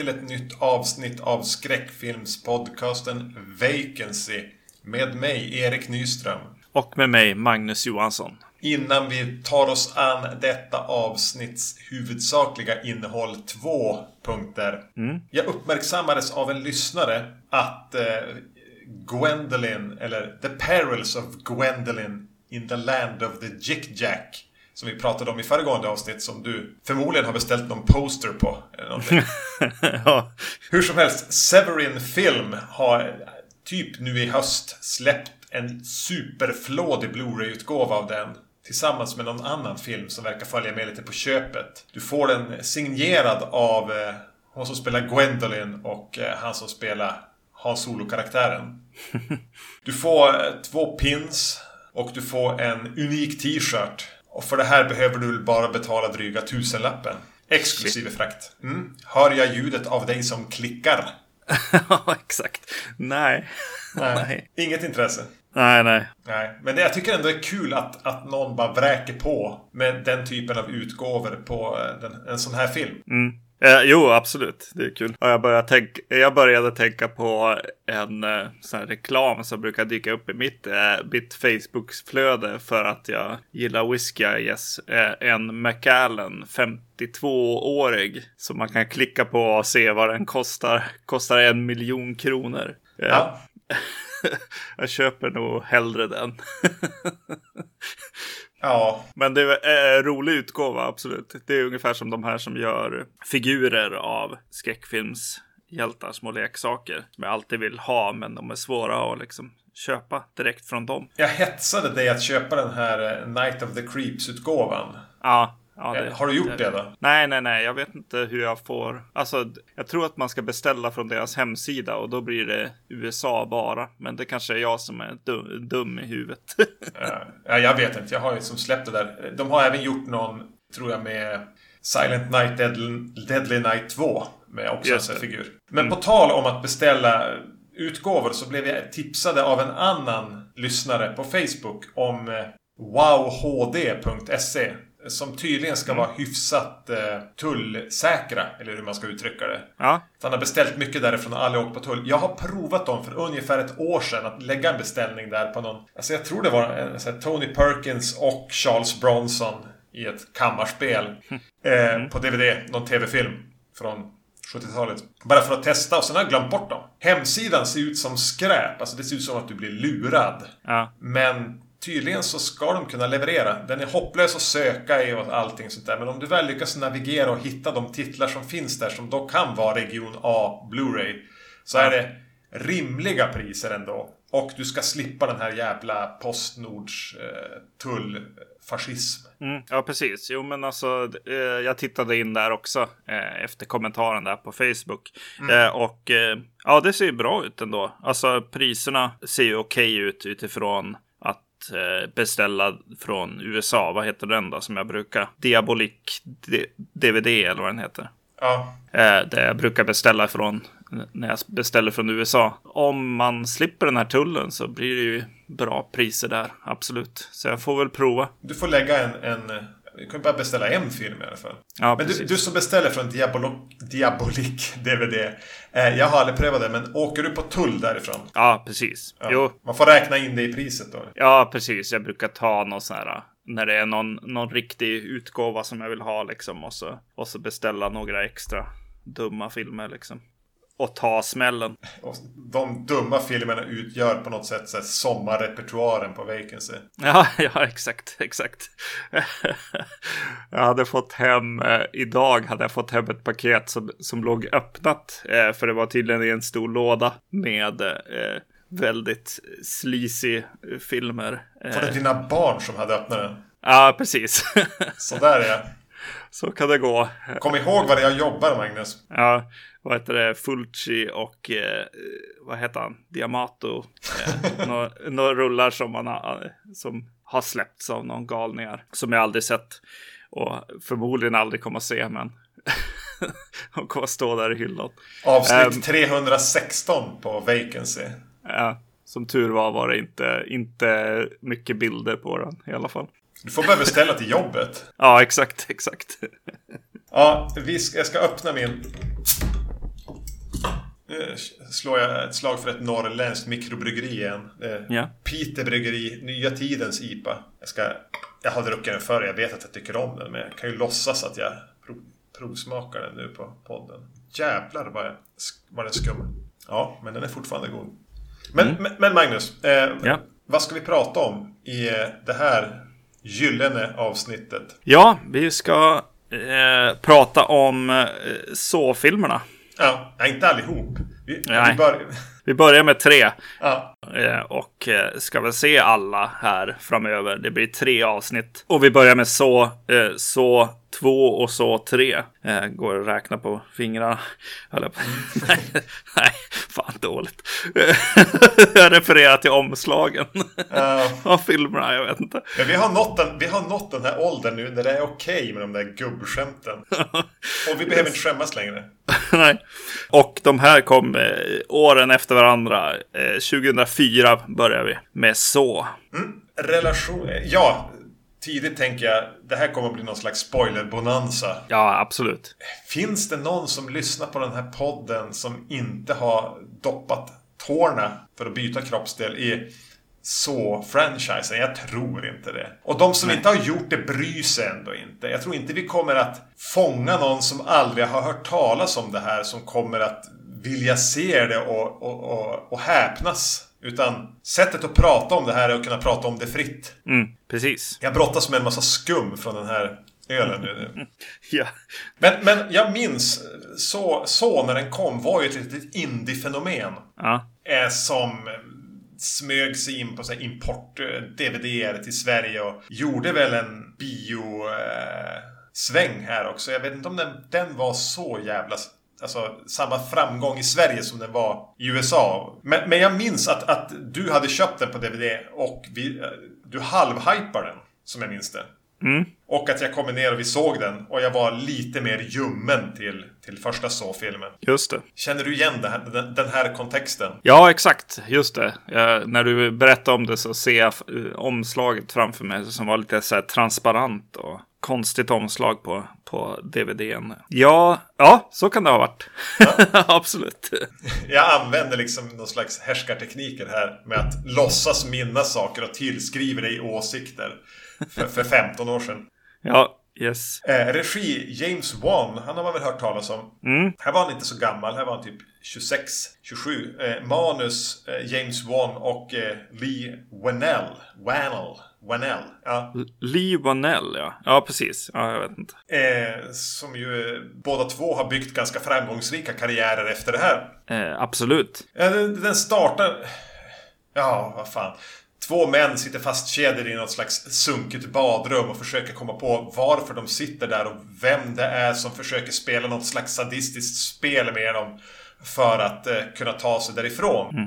till ett nytt avsnitt av skräckfilmspodcasten Vacancy. Med mig, Erik Nyström. Och med mig, Magnus Johansson. Innan vi tar oss an detta avsnitts huvudsakliga innehåll, två punkter. Mm. Jag uppmärksammades av en lyssnare att eh, Gwendolyn, eller The Perils of Gwendolyn in the Land of the Jick Jack som vi pratade om i föregående avsnitt som du förmodligen har beställt någon poster på. Eller ja. Hur som helst, Severin Film har typ nu i höst släppt en superflådig Blu-ray-utgåva av den. Tillsammans med någon annan film som verkar följa med lite på köpet. Du får den signerad av eh, hon som spelar Gwendolyn och eh, han som spelar Hans Solo-karaktären. Du får eh, två pins och du får en unik t-shirt. Och för det här behöver du bara betala dryga tusenlappen. Exklusive frakt. Mm. Hör jag ljudet av dig som klickar? ja, exakt. Nej. Nej. nej. Inget intresse. Nej, nej. Nej, men det, jag tycker ändå det är kul att, att någon bara vräker på med den typen av utgåvor på eh, den, en sån här film. Mm. Eh, jo, absolut. Det är kul. Och jag, började tänka, jag började tänka på en eh, sån reklam som brukar dyka upp i mitt, eh, mitt Facebook-flöde för att jag gillar whisky, yes. Eh, en Macallan 52-årig som man kan klicka på och se vad den kostar. Kostar en miljon kronor. Eh, Ja. jag köper nog hellre den. Ja, Men det är en rolig utgåva, absolut. Det är ungefär som de här som gör figurer av skräckfilmshjältar, små leksaker. Som jag alltid vill ha, men de är svåra att liksom köpa direkt från dem. jag hetsade dig att köpa den här eh, Night of the Creeps-utgåvan. Ja, ja Eh, Har du gjort det då? Nej, nej, nej. Jag vet inte hur jag får. Alltså, jag tror att man ska beställa från deras hemsida och då blir det USA bara. Men det kanske är jag som är dum, dum i huvudet. Ja, jag vet inte. Jag har ju som släppt det där. De har även gjort någon, tror jag, med Silent Night Deadly, Deadly Night 2. Med också en sån det. figur. Men på tal om att beställa utgåvor så blev jag tipsade av en annan lyssnare på Facebook om eh, wowhd.se. Som tydligen ska vara hyfsat eh, tullsäkra, eller hur man ska uttrycka det. ja, Så han har beställt mycket därifrån och aldrig åkt på tull. Jag har provat dem för ungefär ett år sedan att lägga en beställning där på någon... Alltså jag tror det var en, Tony Perkins och Charles Bronson i ett kammarspel. Eh, på DVD, någon TV-film från 70-talet. Bara för att testa och sen har jag glömt bort dem. Hemsidan ser ut som skräp. Alltså det ser ut som att du blir lurad. ja. Men tydligen så ska de kunna leverera. Den är hopplös att söka i och allting sånt där. Men om du väl lyckas navigera och hitta de titlar som finns där som då kan vara Region A Blu-ray. Så är det rimliga priser ändå. Och du ska slippa den här jävla Postnords eh, tullfascism. Mm, ja, precis. Jo, men alltså, eh, jag tittade in där också eh, efter kommentaren där på Facebook. Eh, och eh, ja, det ser ju bra ut ändå. Alltså, priserna ser ju okej ut utifrån att eh, beställa från USA. Vad heter den då som jag brukar? Diabolik DVD eller vad den heter. Ja, Eh, det jag brukar beställa från när jag beställer från USA. Om man slipper den här tullen så blir det ju bra priser där. Absolut. Så jag får väl prova. du får lägga en... en du kan bara beställa en film i alla fall. Ja, Men du, du som beställer från Diabolo- Diabolik DVD. Eh, jag har aldrig prövat det, men åker du på tull därifrån? Ja, precis. Ja. Jo, Man får räkna in det i priset då. Ja, precis. Jag brukar ta någon sån här när det är någon, någon riktig utgåva som jag vill ha liksom och så, och så beställa några extra dumma filmer liksom. Och ta smällen. Och de dumma filmerna utgör på något sätt så sommarrepertoaren på Vacancy. Ja, ja, exakt, exakt. jag hade fått hem, eh, idag hade jag fått hem ett paket som, som låg öppnat. Eh, för det var tydligen i en stor låda med eh, väldigt sleazy eh, filmer. Var det Eh, dina barn som hade öppnat den? ja, precis. Sådär ja. Så kan det gå. Kom ihåg vad det är jag jobbar Magnus. Ja, vad heter det? Fulci och eh, vad heter han? Diamato. Eh, Några några rullar som, man har, som har släppts av någon galningar. Som jag aldrig sett. Och förmodligen aldrig kommer att se, men de kommer att stå där i hyllan. Avsnitt Ehm. 316 på Vacancy. Ja, som tur var var det inte, inte mycket bilder på den i alla fall. Du får börja beställa till jobbet. Ja, exakt, exakt. Ja, vi ska, jag ska öppna min... Nu slår jag ett slag för ett norrländskt mikrobryggeri igen. Ja. Peter Bryggeri, Nya Tidens IPA. Jag, ska, jag har druckit den förr, jag vet att jag tycker om den. Men jag kan ju låtsas att jag prov, provsmakar den nu på podden. Jävlar vad, jag, vad den skum. Ja, men den är fortfarande god. Men, Mm. men, men Magnus, eh, Ja. vad ska vi prata om i eh, det här gyllene avsnittet? Ja, vi ska eh, prata om eh, så-filmerna. Ja, inte allihop. Vi, vi bör, Vi börjar med tre ja, eh, och eh, ska väl se alla här framöver. Det blir tre avsnitt. Och vi börjar med så, eh, så två och så tre. Eh, går att räkna på fingrarna. Jag på. nej, nej, fan dåligt. jag refererar till omslagen ja. av filmerna, jag vet inte. Men vi har, nått den, vi har nått den här åldern nu där det är okej med de där gubbskämten. Och vi behöver inte skämmas längre. Nej. Och de här kom eh, åren efter varandra. Eh, 2004 börjar vi med så. Relation... Ja, tidigt tänker jag det här kommer att bli någon slags spoiler-bonanza. Ja, absolut. Finns det någon som lyssnar på den här podden som inte har doppat tårna för att byta kroppsdel i så-franchisen? Jag tror inte det. Och de som inte har gjort det bryr sig ändå inte. Jag tror inte vi kommer att fånga någon som aldrig har hört talas om det här som kommer att vilja se det och, och, och, och häpnas. Utan sättet att prata om det här är att kunna prata om det fritt. Mm, precis. Jag brottas med en massa skum från den här ölen nu. Ja. Men, men jag minns, så, så när den kom var ju ett litet indie-fenomen. Ja. Eh, som eh, smög sig in på så här import-DVD till Sverige och gjorde väl en bio-sväng här också. Jag vet inte om den, den var så jävla... Alltså samma framgång i Sverige som den var i USA. Men, men jag minns att, att du hade köpt den på DVD och vi, eh, du halvhypade den. Som jag minns det. Mm. Och att jag kom ner och vi såg den och jag var lite mer ljummen till, till första så-filmen. Just det. Känner du igen här, den, den här kontexten? Ja, exakt. Just det. Jag, när du berättade om det så ser jag eh, omslaget framför mig som var lite så transparent och konstigt omslag på, på DVDn. Ja, ja, så kan det ha varit. Absolut. Jag använder liksom någon slags härskartekniker här med att låtsas minnas saker och tillskriver dig åsikter för, för 15 år sedan. Ja, yes. Eh, regi James Wan, han har man väl hört talas om. Mm. Här var han inte så gammal, här var han typ 26, 27. Eh, manus eh, James Wan och eh, Lee Wanell. Wanell. Wanell. Ja. Lee Wanell, ja. Ja, precis. Ja, jag vet inte. Eh, som ju eh, båda två har byggt ganska framgångsrika karriärer efter det här. Eh, absolut. Ja, den, den startar... Ja, vad fan. Två män sitter fastkedjade i något slags sunkigt badrum och försöker komma på varför de sitter där och vem det är som försöker spela något slags sadistiskt spel med dem för att eh, kunna ta sig därifrån. Eh,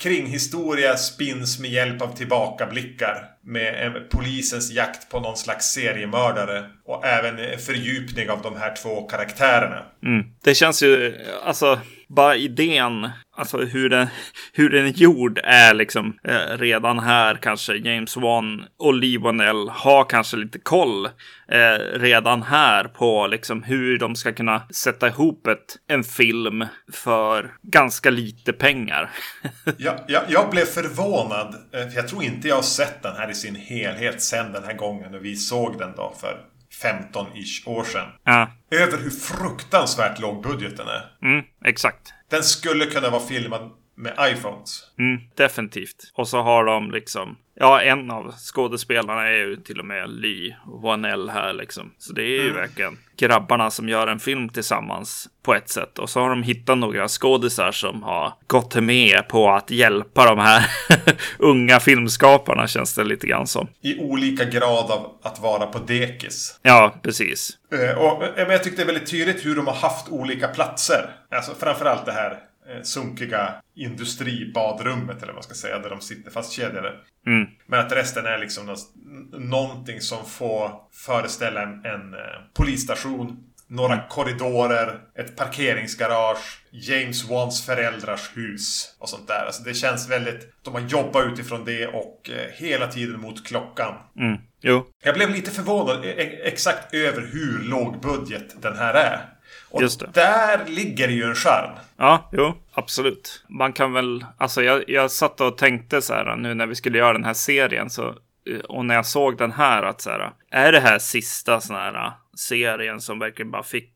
Kringhistoria spins med hjälp av tillbakablickar med eh, polisens jakt på någon slags seriemördare och även en fördjupning av de här två karaktärerna. Mm. Det känns ju, alltså, bara idén, alltså hur den, hur den är gjord är liksom eh, redan här kanske James Wan och Lee Wanell har kanske lite koll eh, redan här på liksom hur de ska kunna sätta ihop ett, en film för ganska lite pengar. Jag, jag, jag blev förvånad. Eh, för jag tror inte jag har sett den här i sin helhet sen den här gången. Och vi såg den då för 15-ish år sedan. ja, Över hur fruktansvärt låg budgeten är. mm, exakt. Den skulle kunna vara filmad med iPhones. Mm, definitivt. Och så har de liksom, ja, en av skådespelarna är ju till och med Lee Wanell här liksom. Så det är ju verkligen grabbarna som gör en film tillsammans på ett sätt. Och så har de hittat några skådisar som har gått med på att hjälpa de här unga filmskaparna känns det lite grann som. I olika grad av att vara på dekis. Ja, precis. Eh, Och, eh, men jag tyckte det är väldigt tydligt hur de har haft olika platser. Alltså framförallt det här sunkiga industribadrummet eller vad man ska säga. Där de sitter fastkedjade. Mm. Men att resten är liksom nå- någonting som får föreställa en, en eh, polisstation. några korridorer, ett parkeringsgarage, James Wans föräldrars hus och sånt där. Alltså det känns väldigt... De har jobbat utifrån det och eh, hela tiden mot klockan. Mm. Jo. Jag blev lite förvånad e- exakt över hur låg budget den här är. Och där ligger ju en charm. Ja, jo, absolut. Man kan väl, alltså jag, jag satt och tänkte så här nu när vi skulle göra den här serien så eh, och när jag såg den här att så här, är det här sista sån här eh, serien som verkligen bara fick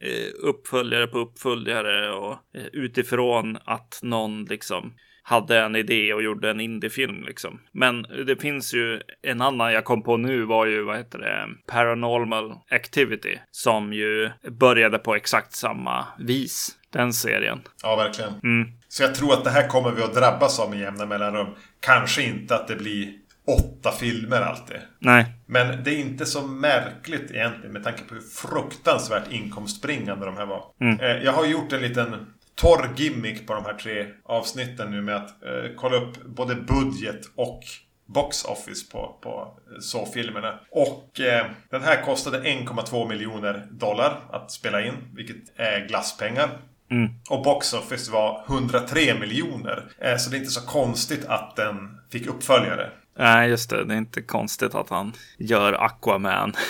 eh, uppföljare på uppföljare och eh, utifrån att någon liksom hade en idé och gjorde en indiefilm liksom. Men det finns ju en annan jag kom på nu var ju vad heter det? Paranormal Activity som ju började på exakt samma vis. Den serien. Ja, verkligen. Mm. Så jag tror att det här kommer vi att drabbas av med jämna mellanrum. Kanske inte att det blir åtta filmer alltid. Nej, Men det är inte så märkligt egentligen med tanke på hur fruktansvärt inkomstbringande de här var. Mm. Eh, Jag har gjort en liten torr gimmick på de här tre avsnitten nu med att eh, kolla upp både budget och box office på, på så-filmerna. Och eh, den här kostade 1,2 miljoner dollar att spela in, vilket är glasspengar. Mm. Och box office var 103 miljoner. Eh, så det är inte så konstigt att den fick uppföljare. Nej, just det. Det är inte konstigt att han gör Aquaman.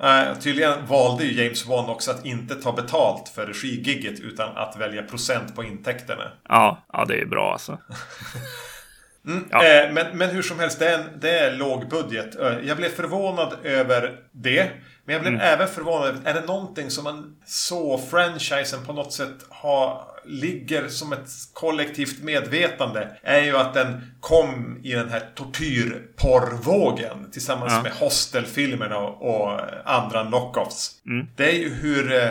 Eh, tydligen valde ju James Wan också att inte ta betalt för regigigget utan att välja procent på intäkterna. ja, ja, det är bra alltså. Mm. Ja. Eh, men, men hur som helst, det är, en, det är låg budget. Eh, Jag blev förvånad över det. Men jag blev Mm. även förvånad över, är det någonting som man så franchisen på något sätt har, ligger som ett kollektivt medvetande är ju att den kom i den här tortyrporrvågen tillsammans Ja. med Hostel-filmerna och, andra knockoffs. Mm. Det är ju hur eh,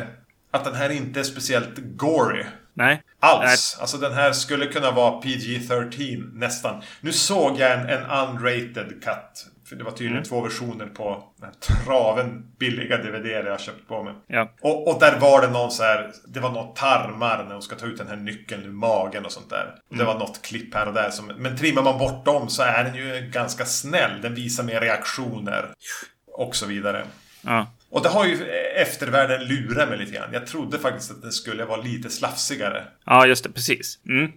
att den här inte är speciellt gory. Nej. Alls. Alltså den här skulle kunna vara PG-13 nästan. Nu såg jag en, en unrated cut. För det var tydligen två versioner på den här traven billiga DVD jag köpt på mig. Ja. Och, och där var det någon så här. Det var något tarmar när hon ska ta ut den här nyckeln ur magen och sånt där. Det var något klipp här och där. Som, men trimmar man bort dem så är den ju ganska snäll. Den visar mer reaktioner. Och så vidare. Ja. Och det har ju eftervärlden lurat mig lite grann. Jag trodde faktiskt att den skulle vara lite slafsigare. Ja, just det. Precis. Mm.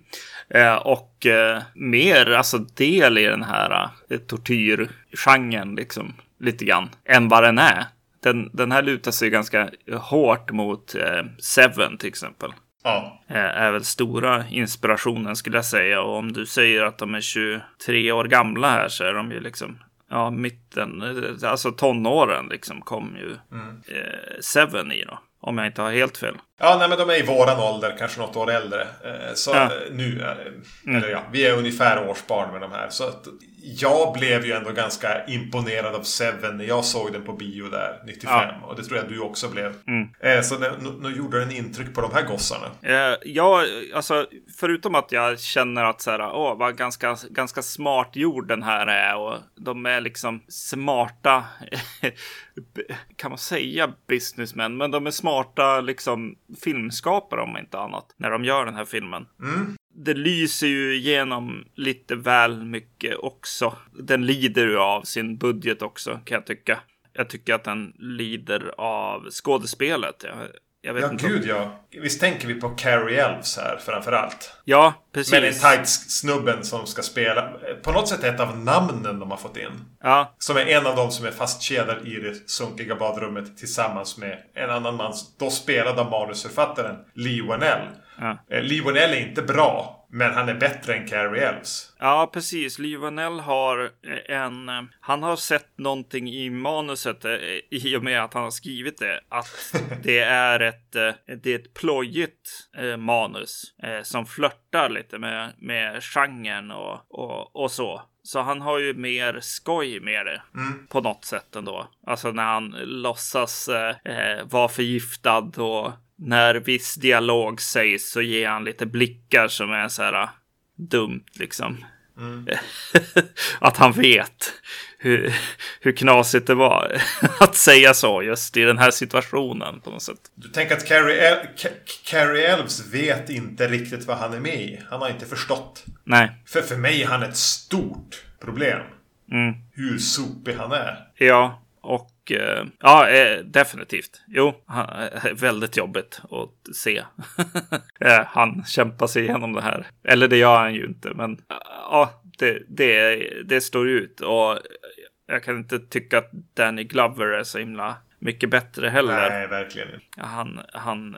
Eh, och eh, mer alltså del i den här eh, tortyrgenren liksom lite grann än vad den är. Den, den här lutar sig ganska hårt mot eh, Seven till exempel. Ja. Eh, är väl stora inspirationen skulle jag säga. Och om du säger att de är 23 år gamla här så är de ju liksom Ja, mitten, alltså tonåren liksom kom ju eh, Seven i då. Om jag inte har helt fel. Ja, nej men de är i våran ålder, kanske något år äldre. Eh, Så Ja. nu, eh, eller ja, vi är ungefär årsbarn med de här. Så att jag blev ju ändå ganska imponerad av Seven när jag såg den på bio där 95. Och det tror jag du också blev. Mm. Eh, Så nu, gjorde den intryck på de här gossarna. Eh, ja, alltså förutom att jag känner att så här, åh, vad ganska, ganska smart gjord den här är och de är liksom smarta, kan man säga businessmen, men de är smarta liksom filmskapare om inte annat när de gör den här filmen. Det lyser ju igenom lite väl mycket också. Den lider ju av sin budget också kan jag tycka. Jag tycker att den lider av skådespelet. Jag, jag vet Ja, inte. om- gud ja. Visst tänker vi på Carrie Elves här framför allt. Ja, precis. Men tights-snubben som ska spela. På något sätt ett av namnen de har fått in. Ja, Som är en av dem som är fastkedjad i det sunkiga badrummet tillsammans med en annan man, då spelad av manusförfattaren Lee Wanell. Ja. Eh, Lee Wanell är inte bra, men han är bättre än Carrie Elves. ja precis. Livanell har eh, en... eh, Han har sett någonting i manuset i och med att han har skrivit det. Att det är ett, det är ett plojigt manus som flörtar lite med, med genren och, och, och så. Så han har ju mer skoj med det på något sätt ändå. Alltså när han låtsas eh, vara förgiftad och när viss dialog sägs så ger han lite blickar som är så här eh, dumt liksom. att han vet hur, hur knasigt det var att säga så just i den här situationen på något sätt. Du tänker att Carrie, El- Ca- Carrie Elves vet inte riktigt vad han är med i. Han har inte förstått. Nej, För för mig är han ett stort problem. Mm. Hur sopig han är. ja, och Och eh, ja, eh, definitivt. Jo, eh, väldigt jobbigt att se. Han kämpar sig igenom det här. Eller det gör han ju inte, men ja, det, det, det står ut. Och jag kan inte tycka att Danny Glover är så himla mycket bättre heller. Nej, verkligen inte. Han, han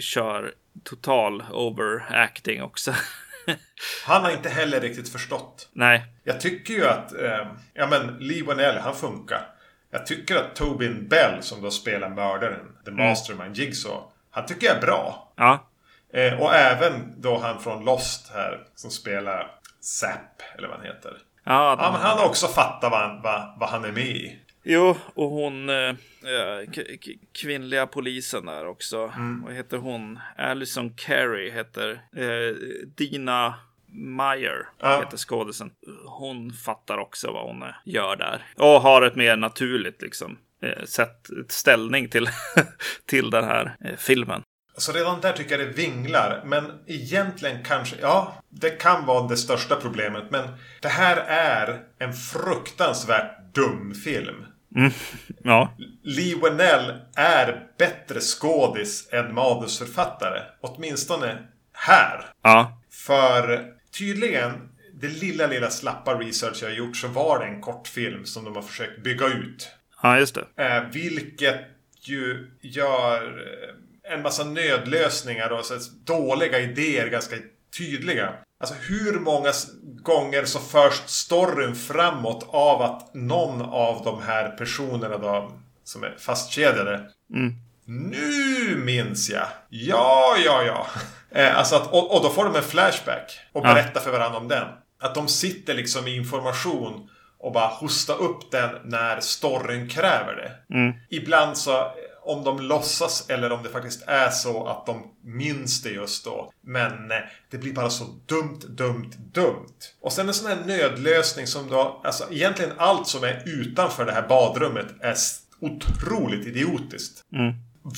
kör total overacting också. Han har inte heller riktigt förstått. Nej, Jag tycker ju att, eh, ja men Lee Wanell, han funkar. Jag tycker att Tobin Bell som då spelar mördaren, The Mastermind Jigsaw, han tycker jag är bra. ja, Eh, och även då han från Lost här som spelar Zapp, eller vad han heter. ja, Ja, men han har också fattat vad han, vad, vad han är med i. Jo, och hon eh, eh, kvinnliga polisen där också. Vad heter hon? Alison Carey heter eh, Dina Meyer Ja. heter skådisen. Hon fattar också vad hon gör där och har ett mer naturligt liksom eh, sätt ställning till till den här eh, filmen. Så redan där tycker jag det vinglar. Men egentligen kanske, ja, det kan vara det största problemet. Men det här är en fruktansvärt dum film. Ja, Lee Wanell är bättre skådis än manusförfattare. Åtminstone här. ja, För tydligen, det lilla, lilla slappa research jag har gjort så var det en kortfilm som de har försökt bygga ut. ja, just det. Eh, vilket ju gör eh, en massa nödlösningar och så dåliga idéer ganska tydliga. Alltså hur många gånger så förs storyn framåt av att någon av de här personerna då som är fastkedjade. Nu minns jag! Ja, ja, ja. Eh, alltså att, och, och då får de en flashback och Ja. berättar för varandra om den. Att de sitter liksom i information och bara hosta upp den när storyn kräver det. Ibland så, om de låtsas eller om det faktiskt är så att de minns det just då. Men eh, det blir bara så dumt, dumt, dumt. Och sen en sån här nödlösning som då, alltså egentligen allt som är utanför det här badrummet är otroligt idiotiskt.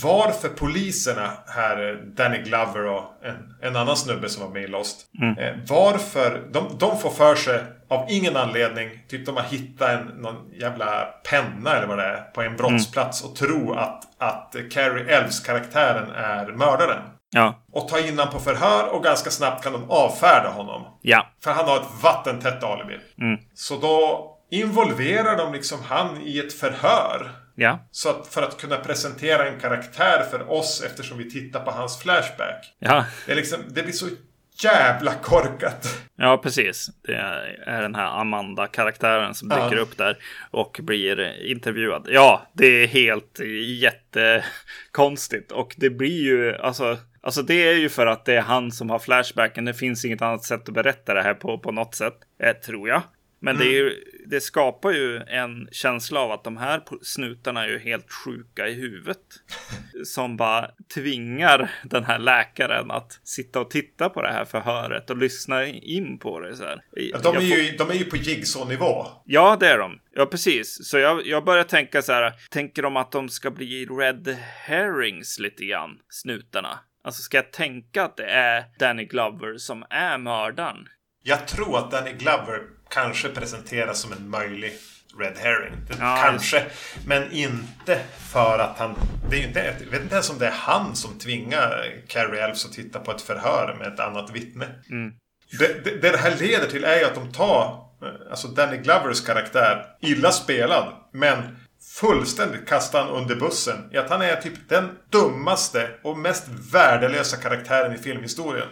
Varför poliserna här, eh, Danny Glover och en, en annan snubbe som var med i Lost. Eh, varför, de, de får för sig av ingen anledning, typ de har hittat en, någon jävla penna eller vad det är på en brottsplats och tro att, att Carrie Elves karaktären är mördaren. Ja, Och ta in honom på förhör och ganska snabbt kan de avfärda honom. ja, För han har ett vattentätt alibi. Så då involverar de liksom han i ett förhör. Ja, Så att för att kunna presentera en karaktär för oss eftersom vi tittar på hans flashback. ja. Det, är liksom, det blir så jävla korkat. Ja, precis. Det är den här Amanda-karaktären som dyker Ja. upp där och blir intervjuad. Ja, det är helt jättekonstigt och det blir ju alltså. Alltså det är ju för att det är han som har flashbacken. Det finns inget annat sätt att berätta det här på på något sätt, eh, tror jag. Men det, är ju, det skapar ju en känsla av att de här snutarna är ju helt sjuka i huvudet. Som bara tvingar den här läkaren att sitta och titta på det här förhöret och lyssna in på det. Så här. De är, ju, de är ju på Jigsaw-nivå. Ja, det är de. Ja, precis. Så jag, jag börjar tänka så här. Tänker de att de ska bli red herrings lite grann, snutarna? Alltså, ska jag tänka att det är Danny Glover som är mördaren? Jag tror att Danny Glover kanske presenteras som en möjlig Red Herring. Ja, kanske. Men inte för att han... Det är ju inte, jag vet inte ens om det är han som tvingar Carrie Elves att titta på ett förhör med ett annat vittne. Det, det, det det här leder till är ju att de tar alltså Danny Glovers karaktär, illa spelad, men fullständigt kastar han under bussen. I att han är typ den dummaste och mest värdelösa karaktären i filmhistorien.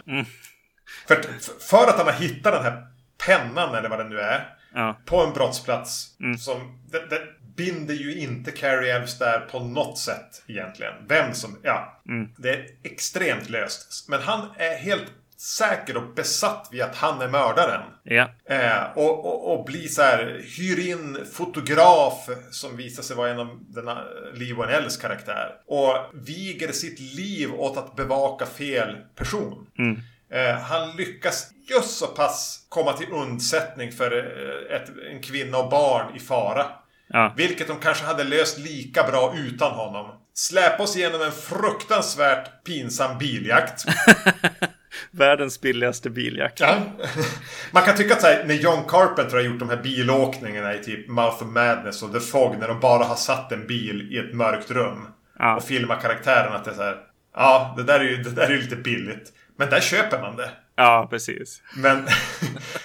För, för att han har hittat den här pennan, eller vad det nu är, Ja. på en brottsplats. Som, det, det binder ju inte Carrie Elves där på något sätt egentligen. Vem som, ja. Det är extremt löst. Men han är helt säker och besatt vid att han är mördaren. Ja. Eh, och, och, och blir så här, hyr in fotograf som visar sig vara en av denna Lee Wanells karaktär. Och viger sitt liv åt att bevaka fel person. Eh, han lyckas just så pass komma till undsättning för eh, ett, en kvinna och barn i fara. Ja. Vilket de kanske hade löst lika bra utan honom. Släpa oss igenom en fruktansvärt pinsam biljakt. världens billigaste biljakt. Ja. Man kan tycka att här, när John Carpenter har gjort de här bilåkningarna i typ Mouth of Madness och The Fog när de bara har satt en bil i ett mörkt rum Ja. och filmar karaktären att det är så här. Ja, det där är ju det där är ju lite billigt. Men där köper man det. Ja, precis. Men...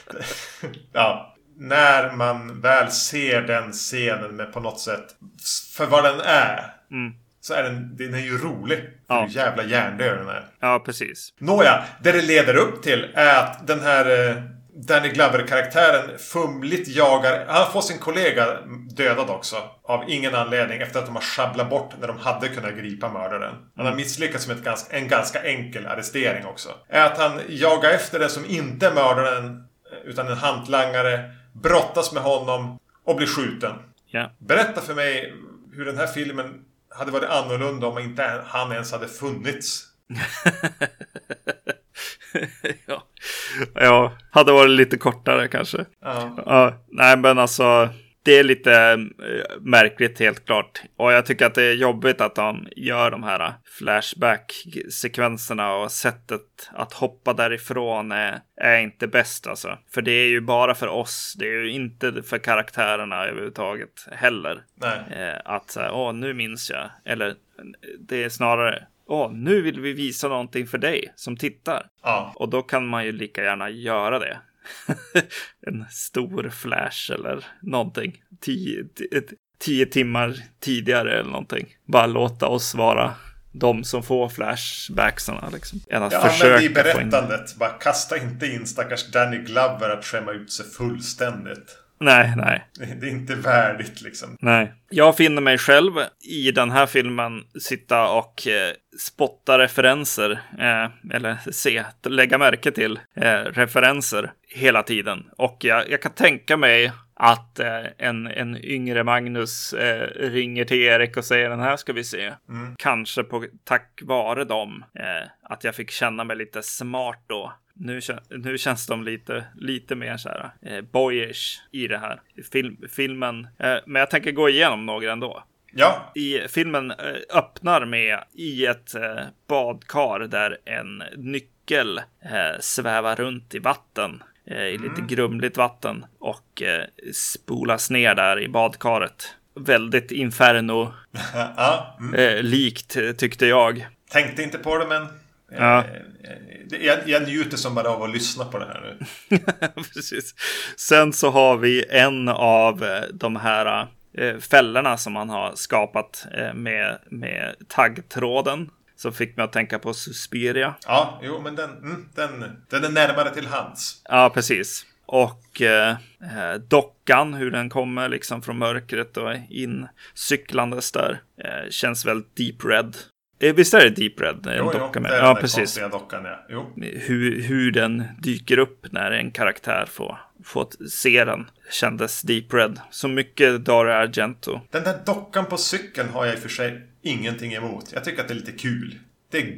ja. När man väl ser den scenen med på något sätt för vad den är. Så är den, den är ju rolig. För Ja. jävla hjärndöd den är. Ja, precis. Nåja, det det leder upp till är att den här eh, Danny Glover-karaktären fumligt jagar... Han får sin kollega dödad också. Av ingen anledning. Efter att de har sjabblat bort när de hade kunnat gripa mördaren. Han har misslyckats med ett ganska, en ganska enkel arrestering också. Är att han jagar efter den som inte är mördaren. Utan en hantlangare. Brottas med honom. Och blir skjuten. Ja. Berätta för mig hur den här filmen hade varit annorlunda om inte han ens hade funnits. ja. ja, hade varit lite kortare kanske. Ja. Ja, nej men alltså. Det är lite eh, märkligt helt klart. Och jag tycker att det är jobbigt att de gör de här flashback-sekvenserna och sättet att hoppa därifrån är, är inte bäst alltså. För det är ju bara för oss. Det är ju inte för karaktärerna överhuvudtaget heller. Nej. Eh, att så här, åh, nu minns jag. Eller det är snarare, åh, nu vill vi visa någonting för dig som tittar. Ja. Och då kan man ju lika gärna göra det. en stor flash eller någonting. Tio, tio timmar tidigare eller någonting. Bara låta oss vara de som får flashbacksarna liksom. Än att Ja, men försöka i få in... berättandet. Bara kasta inte in stackars Danny Glover att skämma ut sig fullständigt. Nej, nej. Det är inte värdigt liksom. Nej. Jag finner mig själv i den här filmen sitta och eh, spotta referenser. Eh, eller se, lägga märke till eh, referenser hela tiden. Och jag, jag kan tänka mig att eh, en, en yngre Magnus eh, ringer till Erik och säger den här ska vi se. Kanske på, tack vare dem. Eh, att jag fick känna mig lite smart då. Nu, nu känns de lite, lite mer så här eh, boyish i det här Film, filmen. Eh, men jag tänker gå igenom några ändå. Ja, I filmen eh, öppnar med i ett badkar där en nyckel svävar runt i vatten. Eh, I lite grumligt vatten och eh, spolas ner där i badkaret. Väldigt inferno ja. Mm. eh, likt tyckte jag. Tänkte inte på det men... Ja. Jag, jag njuter som bara av att lyssna på det här nu. Precis. Sen så har vi en av de här fällorna som man har skapat med, med taggtråden. Som fick mig att tänka på Suspiria. Ja, jo men den, mm, den, den är närmare till hands. Ja, precis. Och eh, eh, dockan, hur den kommer liksom från mörkret och in cyklandes där. Eh, känns väldigt deep red. Eh, visst är det deep red? En Jo, jo, docka det är den Ja, där precis. dockan ja. Jo. hur, hur den dyker upp när en karaktär får, får se den kändes deep red. Så mycket Dario Argento. Den där dockan på cykeln har jag i och för sig ingenting emot. Jag tycker att det är lite kul. Det är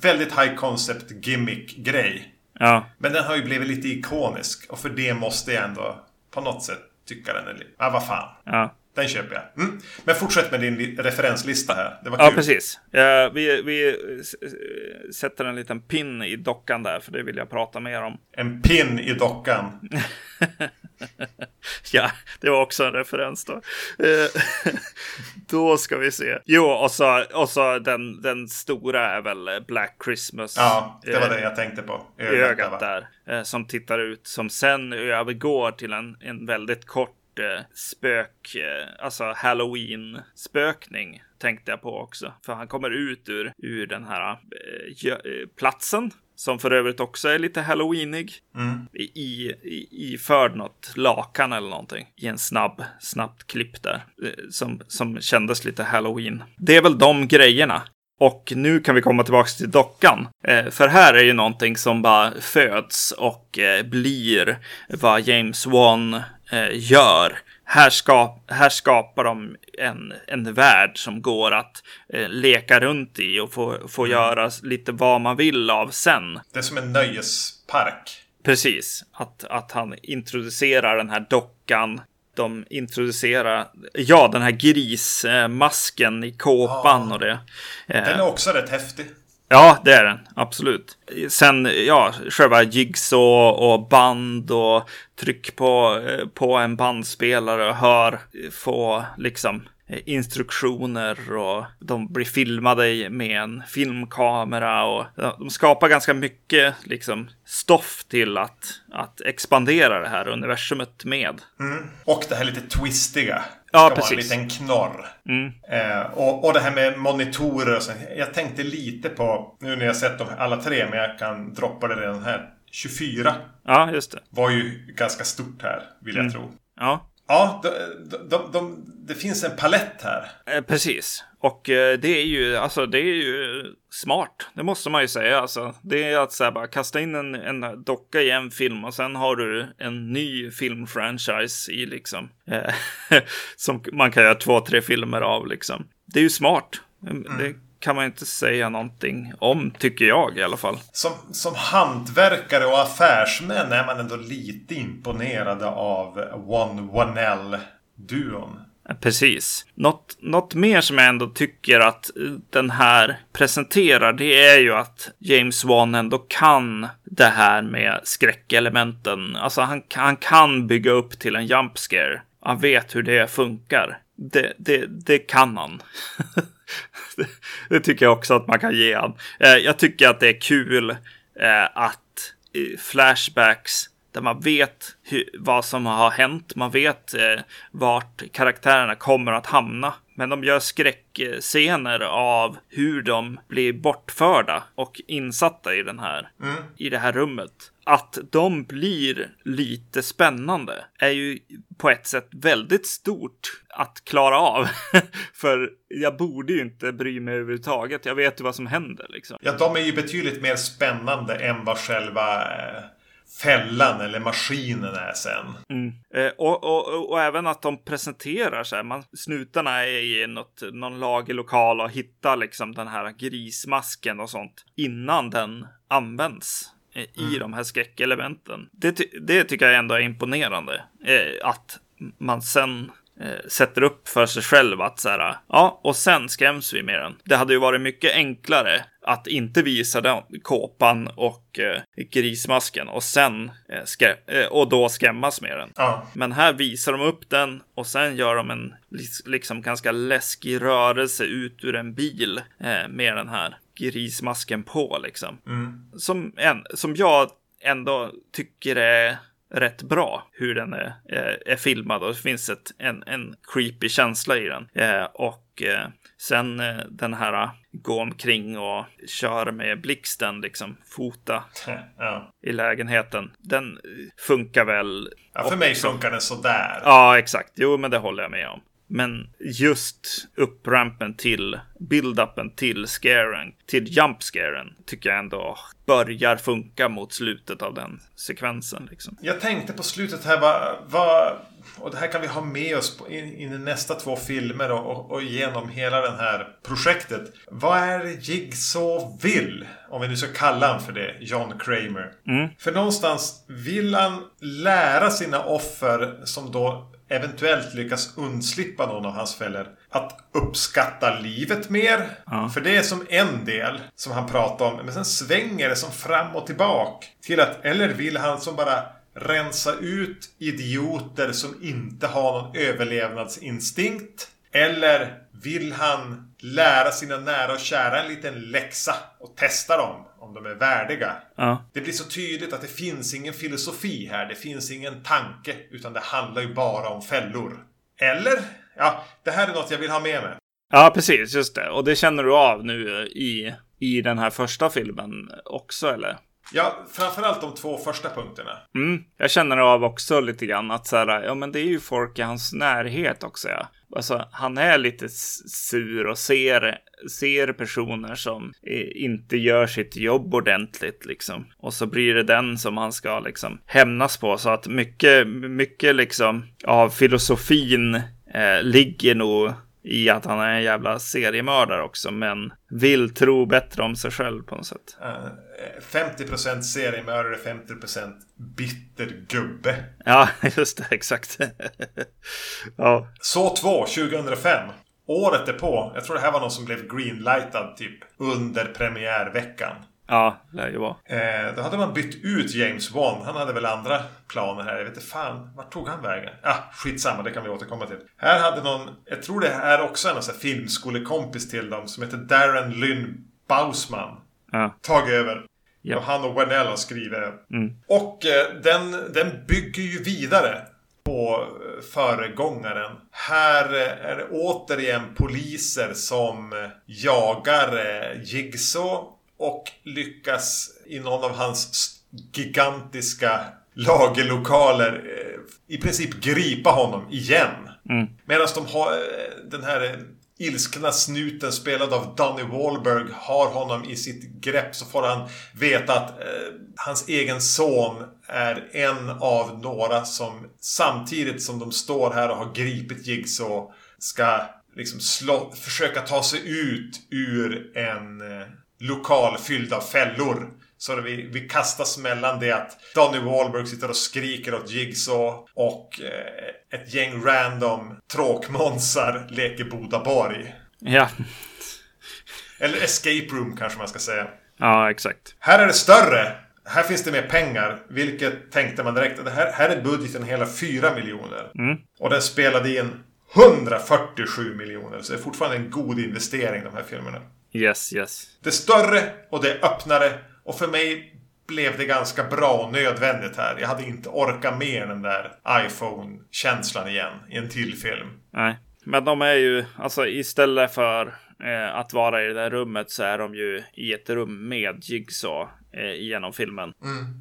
väldigt high concept gimmick grej. Ja, Men den har ju blivit lite ikonisk. Och för det måste jag ändå på något sätt tycka den är lite... Ja, vad fan. ja. Den köper jag. Mm. Men fortsätt med din li- referenslista här. Det var ja kul. precis. Eh, vi, vi sätter en liten pin i dockan där, för det vill jag prata mer om. En pin i dockan. Ja, det var också en referens då. Eh, då ska vi se. Jo, och så, och så den, den stora är väl Black Christmas. Ja, det var eh, det jag tänkte på. i Ögat, där, ögat va? Eh, som tittar ut, som sen övergår till en, en väldigt kort eh, spök, eh, alltså halloween-spökning tänkte jag på också. För han kommer ut ur, ur den här eh, eh, platsen. Som för övrigt också är lite halloweenig. Mm. I, i, iförd något lakan eller någonting. I en snabb, snabbt klipp där. eh, Som, som kändes lite halloween. Det är väl de grejerna. Och nu kan vi komma tillbaka till dockan. Eh, för här är ju någonting som bara föds och eh, blir vad James Wan eh, gör. Här, skap, här skapar de en, en värld som går att eh, leka runt i och få, få göra lite vad man vill av sen. Det är som en nöjespark. Precis, att, att han introducerar den här dockan. De introducerar, ja, den här grismasken i kåpan och det. Den Eh, är också rätt häftig. Ja, det är den. Absolut. Sen, ja, själva jigs och band och tryck på, eh, på en bandspelare och hör, eh, få liksom instruktioner och de blir filmade med en filmkamera och de skapar ganska mycket liksom stoff till att, att expandera det här universumet med. Mm. Och det här lite twistiga. Ja, precis. en liten knorr. Mm. Eh, och, och det här med monitorer och så. Jag tänkte lite på, nu när jag sett dem alla tre, men jag kan droppa det redan här. 24 Ja, just det. var ju ganska stort här, vill jag Mm. tro. Ja, Ja, de, de, de, de, det finns en palett här. eh, precis. Och eh, det är ju, alltså det är ju smart. Det måste man ju säga. Alltså, det är att så här, bara kasta in en, en docka i en film och sen har du en ny filmfranchise i liksom. Eh, som man kan göra två, tre filmer av liksom. Det är ju smart. Det kan man inte säga någonting om, tycker jag i alla fall. Som, som hantverkare och affärsmän är man ändå lite imponerade av One Wanell-duon. Precis. Något, något mer som jag ändå tycker att den här presenterar, det är ju att James Wan ändå kan det här med skräckelementen. Alltså han, han kan bygga upp till en jump scare. Han vet hur det funkar. Det, det, det kan han. det, det tycker jag också att man kan ge han. Eh, jag tycker att det är kul eh, att flashbacks där man vet hur, vad som har hänt. Man vet eh, vart karaktärerna kommer att hamna. Men de gör skräckscener av hur de blir bortförda och insatta i den här, i det här rummet. Att de blir lite spännande är ju på ett sätt väldigt stort att klara av. För jag borde ju inte bry mig överhuvudtaget. Jag vet ju vad som händer liksom. Ja, de är ju betydligt mer spännande än vad själva eh, fällan eller maskinen är sen. Mm. Eh, och, och, och, och även att de presenterar så här. Man, snutarna är i något, någon lagerlokal och hittar liksom den här grismasken och sånt innan den används i de här skräckelementen. Det, ty- det tycker jag ändå är imponerande. Eh, att man sen eh, sätter upp för sig själv att så här, ja, och sen skräms vi med den. Det hade ju varit mycket enklare att inte visa den kåpan och eh, grismasken och sen eh, eh, och då skrämmas med den. Ja. Men här visar de upp den och sen gör de en liksom ganska läskig rörelse ut ur en bil eh, med den här grismasken på liksom. Som, en, som jag ändå tycker är rätt bra hur den är, är, är filmad och det finns ett, en, en creepy känsla i den. Eh, och eh, sen eh, den här eh, gå omkring och köra med blixten, liksom fota ja. i lägenheten. Den eh, funkar väl. ja, för mig funkar den sådär. Ja, exakt. Jo, men det håller jag med om. Men just upprampen till build-upen till scaren, till jump scaren, tycker jag ändå börjar funka mot slutet av den sekvensen. Liksom. Jag tänkte på slutet här vad, vad och det här kan vi ha med oss in, in i nästa två filmer och, och, och genom hela det här projektet. Vad är det Jigsaw vill? Om vi nu ska kalla han för det, John Kramer. För någonstans vill han lära sina offer som då eventuellt lyckas undslippa någon av hans fällor att uppskatta livet mer. För det är som en del som han pratar om. Men sen svänger det som fram och tillbaka. Till att, eller vill han som bara rensa ut idioter som inte har någon överlevnadsinstinkt? Eller vill han lära sina nära och kära en liten läxa och testa dem om de är värdiga? Ja. Det blir så tydligt att det finns ingen filosofi här. Det finns ingen tanke. Utan det handlar ju bara om fällor. Eller? Ja, det här är något jag vill ha med mig. ja, precis, just det. Och det känner du av nu i, i den här första filmen också, eller? Ja, framförallt de två första punkterna. Mm, jag känner av också lite grann att så här, ja men det är ju folk i hans närhet också. Ja. Alltså, han är lite sur och ser, ser personer som eh, inte gör sitt jobb ordentligt liksom. Och så blir det den som han ska liksom hämnas på. Så att mycket, mycket liksom av filosofin eh, ligger nog i att han är en jävla seriemördare också, men vill tro bättre om sig själv på något sätt. Eh, 50% seriemördare, 50% bitter gubbe. Ja, just det, exakt. ja. Så 2, 2005. året därpå, jag tror det här var någon som blev greenlightad typ under premiärveckan. Ja, lär ju vara. Eh, då hade man bytt ut James Wan. Han hade väl andra planer här. Jag vet inte fan. Vart tog han vägen? Ah, skitsamma. Det kan vi återkomma till. Här hade någon... Jag tror det är också en sån här filmskolekompis till dem. Som heter Darren Lynn Bausman. Ja. Tagit över. Ja. Och han och Wendell har skrivit. Mm. Och eh, den, den bygger ju vidare på eh, föregångaren. Här eh, är det återigen poliser som eh, jagar Jigsaw och lyckas i någon av hans gigantiska lagerlokaler eh, i princip gripa honom igen. Mm. Medan de har eh, den här eh, ilskna snuten spelad av Donny Wahlberg har honom i sitt grepp så får han veta att eh, hans egen son är en av några som samtidigt som de står här och har gripit Jigsaw ska liksom slå, försöka ta sig ut ur en eh, lokal fylld av fällor. Så vi, vi kastas mellan det att Donny Wahlberg sitter och skriker åt Jigsaw och eh, ett gäng random tråkmånsar leker Bodaborg. Ja. Eller Escape Room kanske man ska säga. ja, exakt. Här är det större. Här finns det mer pengar. Vilket tänkte man direkt. Det här, här är budgeten hela 4 miljoner. Mm. Och den spelade in 147 miljoner. Så det är fortfarande en god investering de här filmerna. Yes, yes. Det är större och det är öppnare. Och för mig blev det ganska bra och nödvändigt här. Jag hade inte orkat med den där iPhone-känslan igen i en till film. Nej. Men de är ju, alltså istället för eh, att vara i det där rummet så är de ju i ett rum med Jigsaw eh, genom filmen.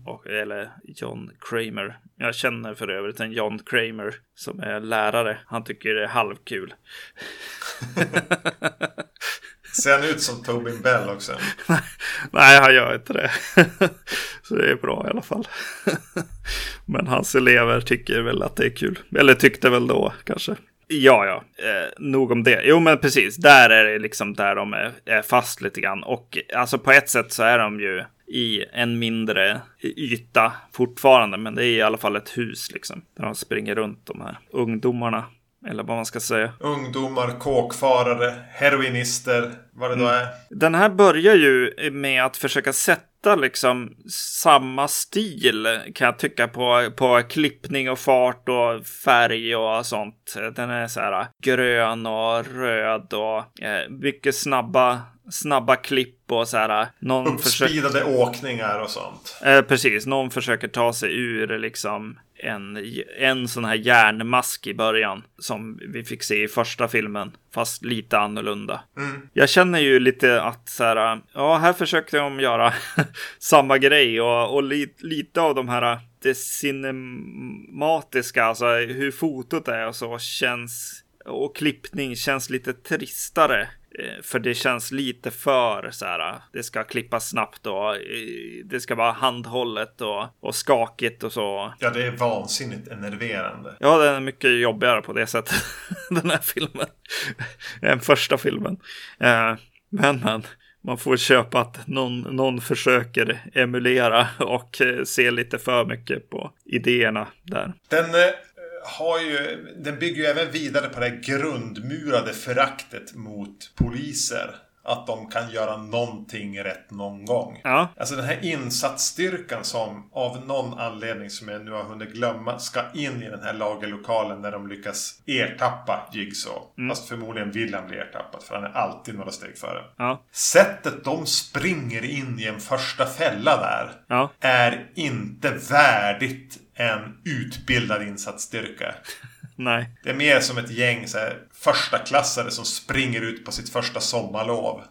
Och, eller John Kramer. Jag känner för övrigt en John Kramer som är lärare. Han tycker det är halvkul. Ser han ut som Tobin Bell också? Nej, han gör inte det. Så det är bra i alla fall. Men hans elever tycker väl att det är kul. Eller tyckte väl då kanske. Ja, ja, eh, nog om det. Jo, men precis. Där är det liksom där de är, är fast lite grann. Och alltså på ett sätt så är de ju i en mindre yta fortfarande. Men det är i alla fall ett hus liksom. Där de springer runt de här ungdomarna. Eller vad man ska säga. Ungdomar, kåkfarare, heroinister, vad det då är. Den här börjar ju med att försöka sätta liksom samma stil kan jag tycka på, på klippning och fart och färg och sånt. Den är så här grön och röd och eh, mycket snabba, snabba klipp och så här. Någon försöker, Uppspeedade åkningar och sånt. eh, precis, någon försöker ta sig ur liksom en, en sån här järnmask i början som vi fick se i första filmen, fast lite annorlunda. Jag känner ju lite att så här, ja, här försökte de göra samma grej och, och li, lite av de här det cinematiska, alltså hur fotot är och så känns och klippning känns lite tristare. Eh, För det känns lite för så här. Det ska klippas snabbt och eh, det ska vara handhållet och, och skakigt och så. Ja, det är vansinnigt enerverande. Ja, den är mycket jobbigare på det sättet. Den här filmen. Än första filmen. Eh, Men, men. Man får köpa att någon, någon försöker emulera och se lite för mycket på idéerna där. Den har ju... Den bygger ju även vidare på det grundmurade föraktet mot poliser. Att de kan göra någonting rätt någon gång. Ja, Alltså den här insatsstyrkan som av någon anledning som jag nu har hunnit glömma ska in i den här lagerlokalen när de lyckas ertappa Jigsaw. Fast förmodligen vill han bli ertappad för han är alltid några steg före. ja, Sättet de springer in i en första fälla där ja. är inte värdigt en utbildad insatsstyrka. Nej. Det är mer som ett gäng så här, första klassare som springer ut på sitt första sommarlov.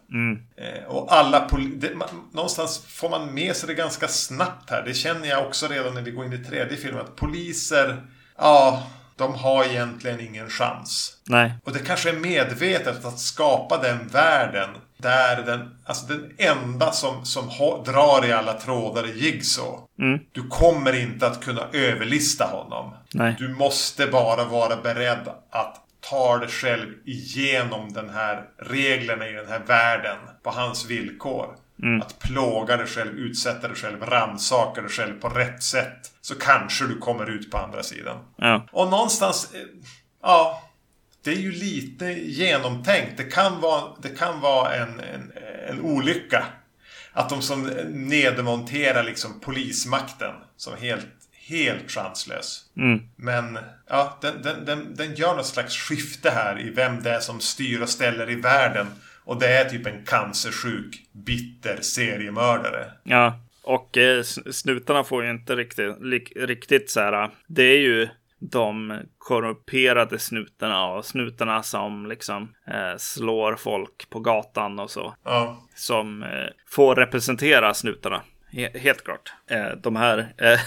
Eh, och alla det, man, Någonstans får man med sig det ganska snabbt här. Det känner jag också redan när vi går in i tredje filmen. Att poliser, ja, de har egentligen ingen chans. Nej. Och det kanske är medvetet att skapa den världen där den, alltså den enda som, som drar i alla trådar är Jigsaw. Du kommer inte att kunna överlista honom. Nej. Du måste bara vara beredd att ta dig själv igenom den här reglerna i den här världen på hans villkor. Att plåga dig själv, utsätta dig själv, rannsaka dig själv på rätt sätt. Så kanske du kommer ut på andra sidan. Ja. Och någonstans, eh, ja. det är ju lite genomtänkt. Det kan vara, det kan vara en, en, en olycka. Att de som nedmonterar liksom polismakten som helt, helt chanslös. Mm. Men ja, den, den, den, den gör något slags skifte här i vem det är som styr och ställer i världen. Och det är typ en cancersjuk, bitter seriemördare. Ja, och eh, snutarna får ju inte riktigt, li, riktigt så här. Det är ju de korrumperade snutarna och snutarna som liksom eh, slår folk på gatan och så. Ja. Som eh, får representera snutarna. Helt klart. Eh, de här eh,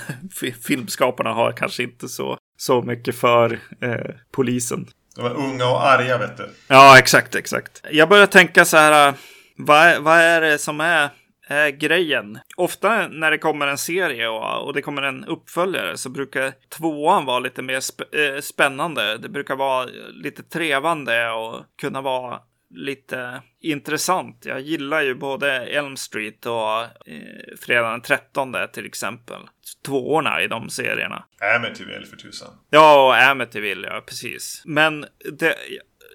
filmskaparna har kanske inte så, så mycket för eh, polisen. De var unga och arga vet du. Ja, exakt, exakt. Jag börjar tänka så här. Äh, vad, vad är det som är är grejen. Ofta när det kommer en serie och, och det kommer en uppföljare så brukar tvåan vara lite mer sp äh, spännande. Det brukar vara lite trevande och kunna vara lite intressant. Jag gillar ju både Elm Street och eh, Fredag den 13 till exempel. Tvåorna i de serierna. Amityville för tusan. Ja, och Amityville, ja precis. Men det,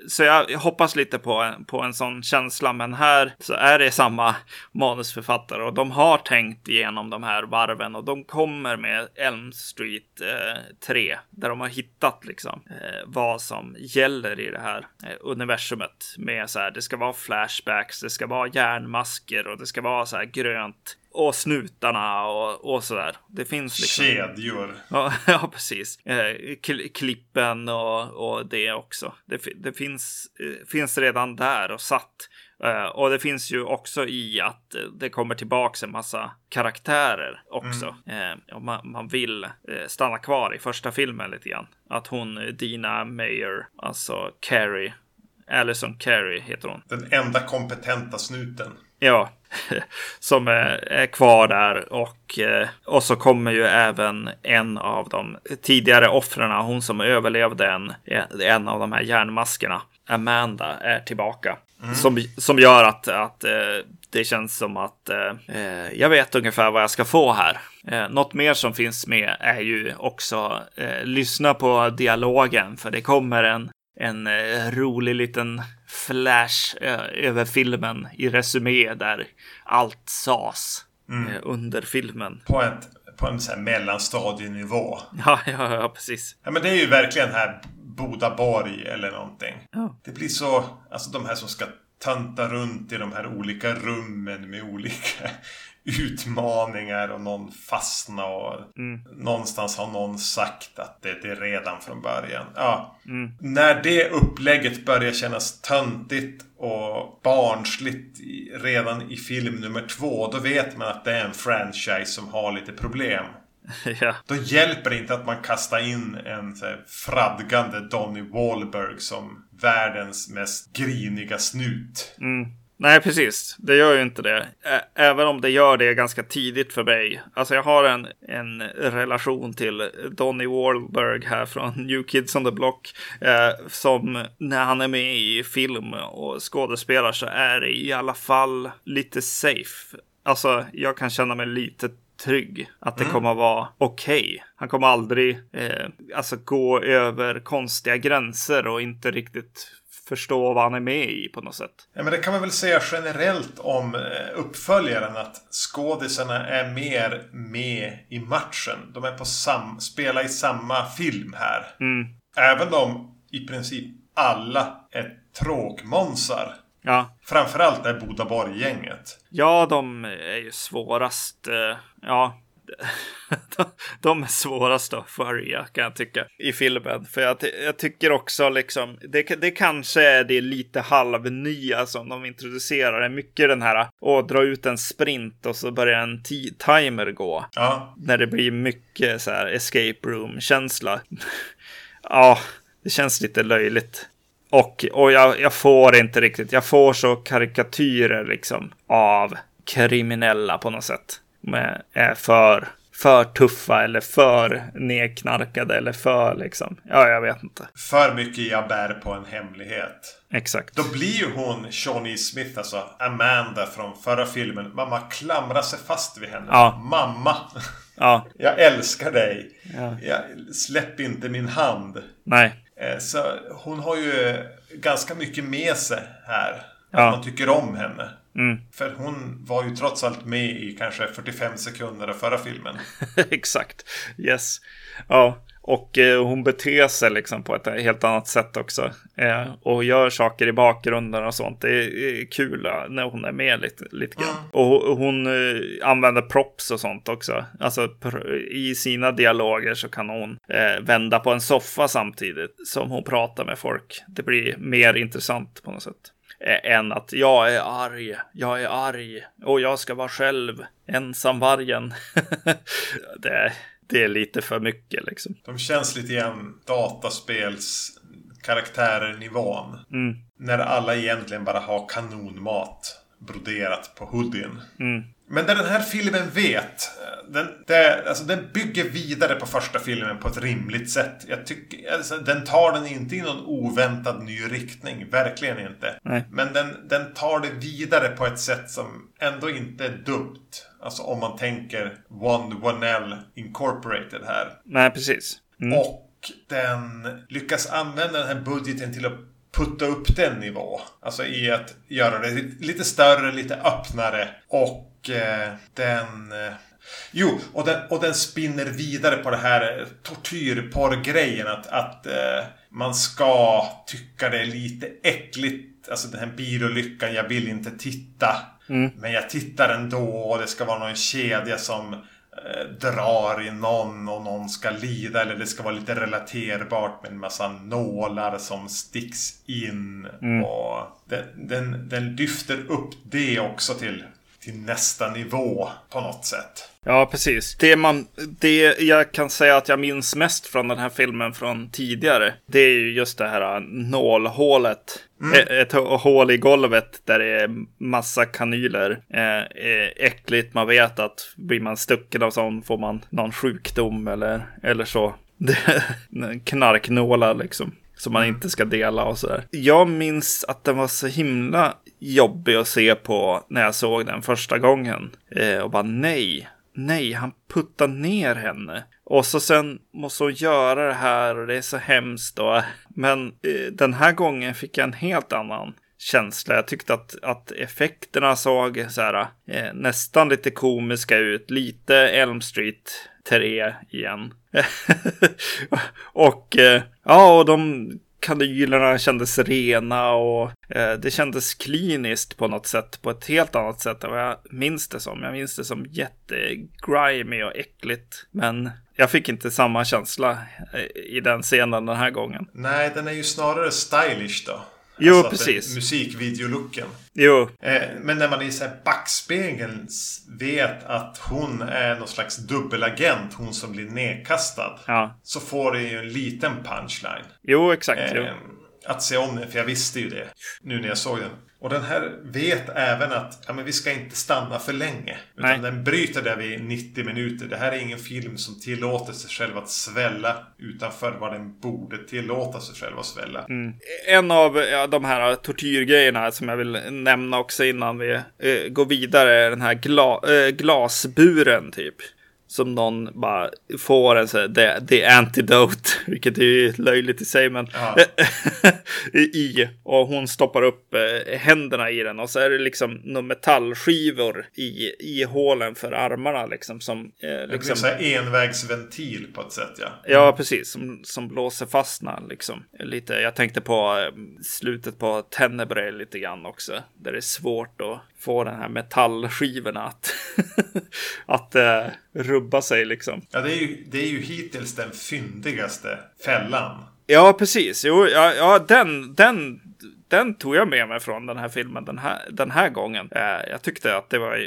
så jag hoppas lite på, på en sån känsla. Men här så är det samma manusförfattare och de har tänkt igenom de här varven och de kommer med Elm Street eh, 3 där de har hittat liksom eh, vad som gäller i det här eh, universumet med så här. Det ska vara flashbacks, det ska vara järnmasker och det ska vara så här grönt och snutarna och, och sådär. Det finns liksom. Kedjor. Ja, ja precis. Eh, klippen och, och det också. Det, det finns, eh, finns redan där och satt. Eh, och det finns ju också i att det kommer tillbaks en massa karaktärer också. Mm. Eh, man, man vill eh, stanna kvar i första filmen lite grann. Att hon, Dina Mayer, alltså Carrie, Alison Carrie heter hon. Den enda kompetenta snuten. Ja, som är, kvar där och, eh, och så kommer ju även en av de tidigare offren, hon som överlevde en, en av de här järnmaskerna, Amanda, är tillbaka. Mm. Som, som gör att, att eh, det känns som att eh, jag vet ungefär vad jag ska få här. Eh, något mer som finns med är ju också eh, lyssna på dialogen, för det kommer en, en eh, rolig liten flash eh, över filmen i resumé där allt sas mm. eh, under filmen. På, ett, på en sån här mellanstadienivå. Ja, ja, ja, precis. Ja, men det är ju verkligen här Bodaborg eller någonting. Ja. Det blir så, alltså de här som ska tanta runt i de här olika rummen med olika utmaningar och någon fastnar och mm. någonstans har någon sagt att det, det är redan från början. Ja. Mm. När det upplägget börjar kännas töntigt och barnsligt redan i film nummer två, då vet man att det är en franchise som har lite problem. ja. Då hjälper det inte att man kastar in en här, fradgande Donny Wahlberg som världens mest griniga snut. Mm. Nej, precis. Det gör ju inte det. Även om det gör det ganska tidigt för mig. Alltså jag har en, en relation till Donny Wahlberg här från New Kids on the Block. Eh, som när han är med i film och skådespelar så är det i alla fall lite safe. Alltså jag kan känna mig lite trygg. Att det mm. kommer att vara okej. Okay. Han kommer aldrig eh, alltså gå över konstiga gränser och inte riktigt förstå vad han är med i på något sätt. Ja, men det kan man väl säga generellt om eh, uppföljaren att skådisarna är mer med i matchen. De är på sam spelar i samma film här. Mm. Även om i princip alla är tråkmånsar. Ja. Framförallt är Bodaborg-gänget. Ja, de är ju svårast. Eh, ja, de är svårast att följa kan jag tycka i filmen. För jag, jag tycker också liksom, det, det kanske är det lite halvnya som de introducerar. Det är mycket den här att dra ut en sprint och så börjar en timer gå. Ja. När det blir mycket så här escape room känsla. ja, det känns lite löjligt. Och, och jag, jag får inte riktigt, jag får så karikatyrer liksom av kriminella på något sätt är för, för tuffa eller för nedknarkade eller för liksom. Ja, jag vet inte. För mycket jag bär på en hemlighet. Exakt. Då blir ju hon Shawnee Smith, alltså Amanda från förra filmen. Mamma klamrar sig fast vid henne. Ja. Mamma. Ja. Jag älskar dig. Ja. Jag, släpp inte min hand. Nej. Eh, så hon har ju ganska mycket med sig här. Ja. man tycker om henne. Mm. För hon var ju trots allt med i kanske 45 sekunder av förra filmen. Exakt. Yes. Ja, och eh, hon beter sig liksom på ett helt annat sätt också. Eh, och gör saker i bakgrunden och sånt. Det är, är kul eh, när hon är med lite, lite grann. Mm. Och ho- hon eh, använder props och sånt också. Alltså i sina dialoger så kan hon eh, vända på en soffa samtidigt som hon pratar med folk. Det blir mer intressant på något sätt. Eh, än att jag är arg, jag är arg och jag ska vara själv, ensamvargen. det, det är lite för mycket liksom. De känns lite grann dataspels karaktärer-nivån. Mm, När alla egentligen bara har kanonmat broderat på hoodien. mm, Men det den här filmen vet, den, det, alltså den bygger vidare på första filmen på ett rimligt sätt. Jag tycker, alltså, den tar den inte i någon oväntad ny riktning, verkligen inte. Nej. Men den, den tar det vidare på ett sätt som ändå inte är dumt. Alltså om man tänker One Wanell Incorporated här. nej precis. Mm, Och den lyckas använda den här budgeten till att putta upp den nivå. Alltså i att göra det lite större, lite öppnare. Och eh, den... Eh, jo, och den, och den spinner vidare på det här tortyrporr-grejen. Att, att eh, man ska tycka det är lite äckligt. Alltså den här bilolyckan, jag vill inte titta. Men jag tittar ändå och det ska vara någon kedja som eh, drar i någon och någon ska lida. Eller det ska vara lite relaterbart med en massa nålar som sticks in. Och den, den, den lyfter upp det också till, till nästa nivå på något sätt. Ja, precis. Det, man, det jag kan säga att jag minns mest från den här filmen från tidigare, det är ju just det här nålhålet. Ett, ett hål i golvet där det är massa kanyler. Eh, äckligt, man vet att blir man stucken av sån får man någon sjukdom eller, eller så. Knarknålar liksom. Som man inte ska dela och sådär. Jag minns att den var så himla jobbig att se på när jag såg den första gången. Eh, och bara nej, nej, han puttar ner henne. Och så sen måste hon göra det här och det är så hemskt. Och, men eh, den här gången fick jag en helt annan känsla. Jag tyckte att, att effekterna såg så här, eh, nästan lite komiska ut. Lite Elm Street 3 igen. och eh, ja, och de kanylerna kändes rena och eh, det kändes kliniskt på något sätt. På ett helt annat sätt än vad jag minns det som. Jag minns det som jättegrimy och äckligt. Men jag fick inte samma känsla eh, i den scenen den här gången. Nej, den är ju snarare stylish då. Jo, att det- precis. Musikvideolooken. Jo, Eh, men när man i så här backspegeln vet att hon är någon slags dubbelagent, hon som blir nedkastad. ja. Så får det ju en liten punchline. Jo, exakt. Jo. Eh, att se om den, för jag visste ju det nu när jag såg den. Och den här vet även att ja, men vi ska inte stanna för länge. Utan Nej. den bryter där vid 90 minuter. Det här är ingen film som tillåter sig själv att svälla utanför vad den borde tillåta sig själv att svälla. En av ja, de här tortyrgrejerna som jag vill nämna också innan vi eh, går vidare är den här gla, eh, glasburen typ. Som någon bara får en så här, the, the antidote, vilket är ju löjligt i sig, men Ja. i. Och hon stoppar upp eh, händerna i den och så är det liksom några metallskivor i, i hålen för armarna liksom som eh, Det blir liksom. så envägsventil på ett sätt ja. Ja, precis. Som, som blåser fastna liksom. Lite, jag tänkte på eh, slutet på Tenebrae lite grann också. Där det är svårt att få den här metallskivorna att, att eh, rubba sig liksom. Ja, det är, ju, det är ju hittills den fyndigaste fällan. Ja, precis. Jo, ja, ja den, den, den tog jag med mig från den här filmen den här, den här gången. Eh, jag tyckte att det var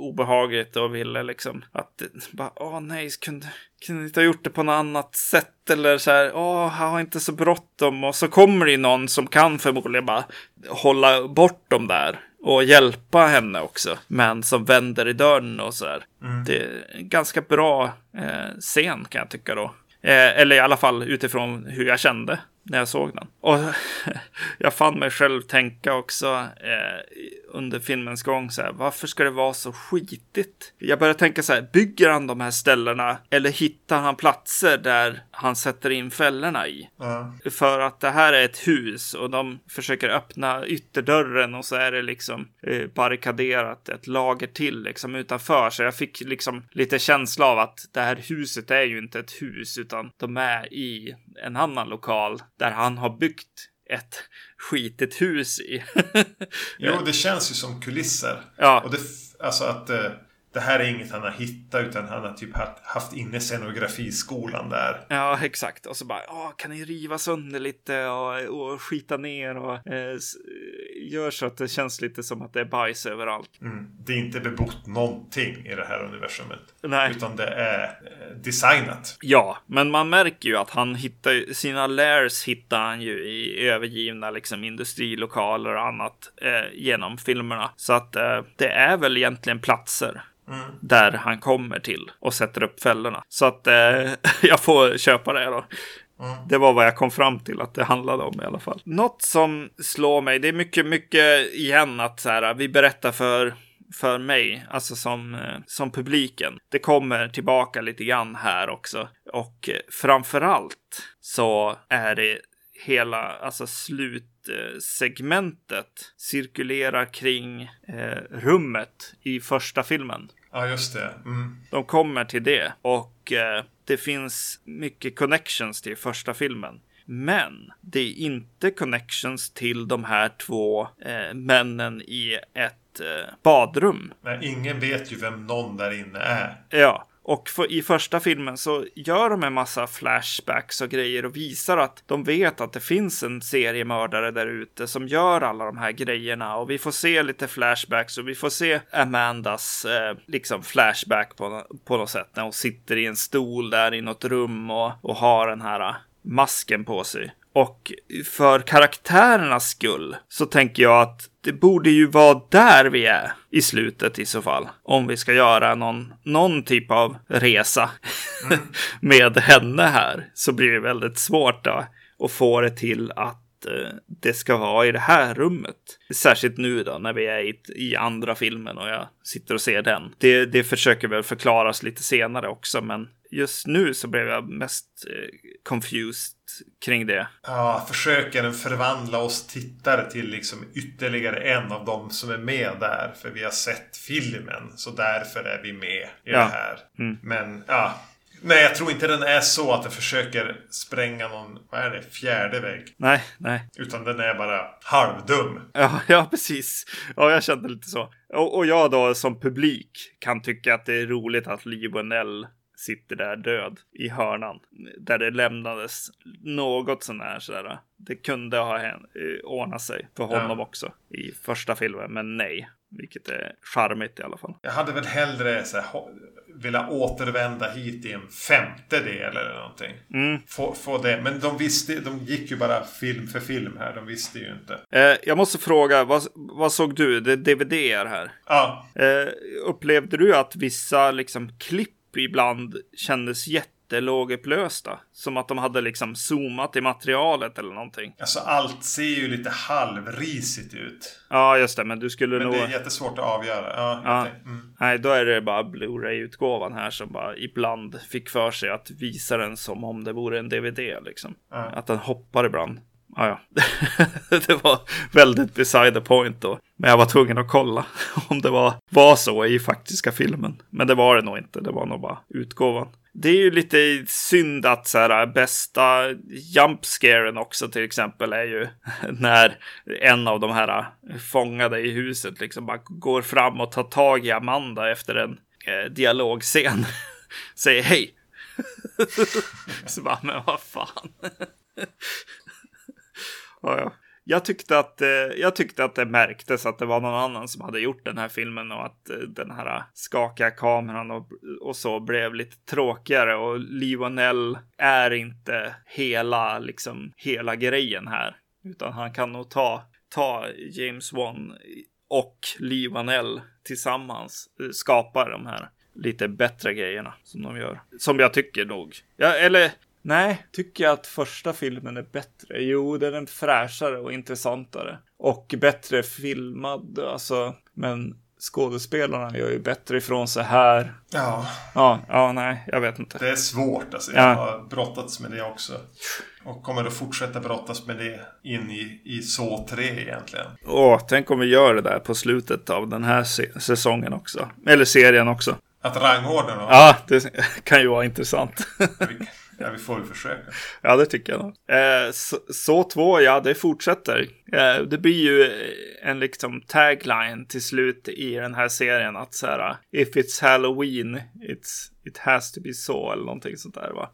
obehagligt och ville liksom att bara, åh nej, kunde, kunde inte ha gjort det på något annat sätt eller så här, åh, han har inte så bråttom och så kommer det ju någon som kan förmodligen bara hålla bort dem där och hjälpa henne också, men som vänder i dörren och så här. Det är en ganska bra eh, scen kan jag tycka då. Eh, eller i alla fall utifrån hur jag kände när jag såg den. Och jag fann mig själv tänka också eh, under filmens gång så här, varför ska det vara så skitigt? Jag började tänka så här, bygger han de här ställena eller hittar han platser där han sätter in fällorna i? Ja. För att det här är ett hus och de försöker öppna ytterdörren och så är det liksom eh, barrikaderat ett lager till liksom utanför. Så jag fick liksom lite känsla av att det här huset är ju inte ett hus utan de är i en annan lokal där han har byggt ett skitigt hus i. Jo, det känns ju som kulisser. Ja. Och det, alltså att eh, det här är inget han har hittat utan han har typ haft, haft inne scenografiskolan där. Ja, exakt. Och så bara, kan ni riva sönder lite och, och skita ner och eh, gör så att det känns lite som att det är bajs överallt. Mm. Det är inte bebott någonting i det här universumet. Nej. Utan det är eh, designat. Ja, men man märker ju att han hittar sina lairs hittar han ju i övergivna liksom industrilokaler och annat eh, genom filmerna. Så att eh, det är väl egentligen platser där han kommer till och sätter upp fällorna. Så att eh, jag får köpa det då. Det var vad jag kom fram till att det handlade om i alla fall. Något som slår mig, det är mycket, mycket igen att så här, vi berättar för för mig, alltså som, eh, som publiken. Det kommer tillbaka lite grann här också. Och eh, framförallt så är det hela, alltså slutsegmentet cirkulerar kring eh, rummet i första filmen. Ja, just det. Mm. De kommer till det och eh, det finns mycket connections till första filmen. Men det är inte connections till de här två eh, männen i ett eh, badrum. Men ingen vet ju vem någon där inne är. Ja, och för, i första filmen så gör de en massa flashbacks och grejer och visar att de vet att det finns en seriemördare där ute som gör alla de här grejerna och vi får se lite flashbacks och vi får se Amandas eh, liksom flashback på, på något sätt när hon sitter i en stol där i något rum och, och har den här eh, masken på sig. Och för karaktärernas skull så tänker jag att det borde ju vara där vi är i slutet i så fall. Om vi ska göra någon, någon typ av resa med henne här så blir det väldigt svårt då att få det till att eh, det ska vara i det här rummet. Särskilt nu då när vi är i, i andra filmen och jag sitter och ser den. Det, det försöker väl förklaras lite senare också, men just nu så blev jag mest eh, confused kring det. Ja, försöker den förvandla oss tittare till liksom ytterligare en av dem som är med där. För vi har sett filmen, så därför är vi med i Ja. det här. Men, ja. Nej, jag tror inte den är så att den försöker spränga någon, vad är det, fjärde vägg. Nej, nej. Utan den är bara halvdum. Ja, ja, precis. Ja, jag kände lite så. Och, och jag då som publik kan tycka att det är roligt att Lionel sitter där död i hörnan. Där det lämnades något sån här sådär. Det kunde ha eh, ordnat sig för honom också i första filmen, men nej. Vilket är charmigt i alla fall. Jag hade väl hellre så här, velat återvända hit i en femte del eller någonting. Mm. Få, få det. Men de visste, de gick ju bara film för film här. De visste ju inte. Eh, jag måste fråga, vad, vad såg du? Det är DVD här. Ja, Eh, upplevde du att vissa liksom klipp ibland kändes jättelågupplösta? Som att de hade liksom zoomat i materialet eller någonting? alltså allt ser ju lite halvrisigt ut. Ja, just det, men du skulle Men nog... det är jättesvårt att avgöra. Ja, Ja. mm. Nej, då är det bara Blu-ray-utgåvan här som bara ibland fick för sig att visa den som om det vore en DVD liksom. Ja. Att den hoppar ibland. Ah, ja, det var väldigt beside the point då. Men jag var tvungen att kolla om det var, var så i faktiska filmen. Men det var det nog inte. Det var nog bara utgåvan. Det är ju lite synd att så här äh, bästa jumpscaren också till exempel är ju när en av de här äh, fångade i huset liksom bara går fram och tar tag i Amanda efter en eh, dialogscen. Säger hej. så bara, men vad fan. Ja, ja. Jag tyckte, att, eh, jag tyckte att det märktes att det var någon annan som hade gjort den här filmen och att eh, den här skakiga kameran och, och så blev lite tråkigare och Lionel är inte hela, liksom, hela grejen här. Utan han kan nog ta, ta James Wan och Lionel tillsammans eh, skapa de här lite bättre grejerna som de gör. Som jag tycker nog. Ja, eller Nej, tycker jag att första filmen är bättre? Jo, den är fräschare och intressantare. Och bättre filmad, alltså. Men skådespelarna gör ju bättre ifrån sig här. Ja. Ja, ja, nej, jag vet inte. Det är svårt alltså. Ja. Jag har brottats med det också. Och kommer att fortsätta brottas med det in i, i så 3 egentligen. Åh, tänk om vi gör det där på slutet av den här säsongen också. Eller serien också. Att rangordna då? Ja, det kan ju vara intressant. Ja, vi får väl försöka. Ja, det tycker jag. Eh, så, så två, ja, det fortsätter. Eh, det blir ju en liksom tagline till slut i den här serien att så här, if it's halloween, it's, it has to be so, eller någonting sånt där va.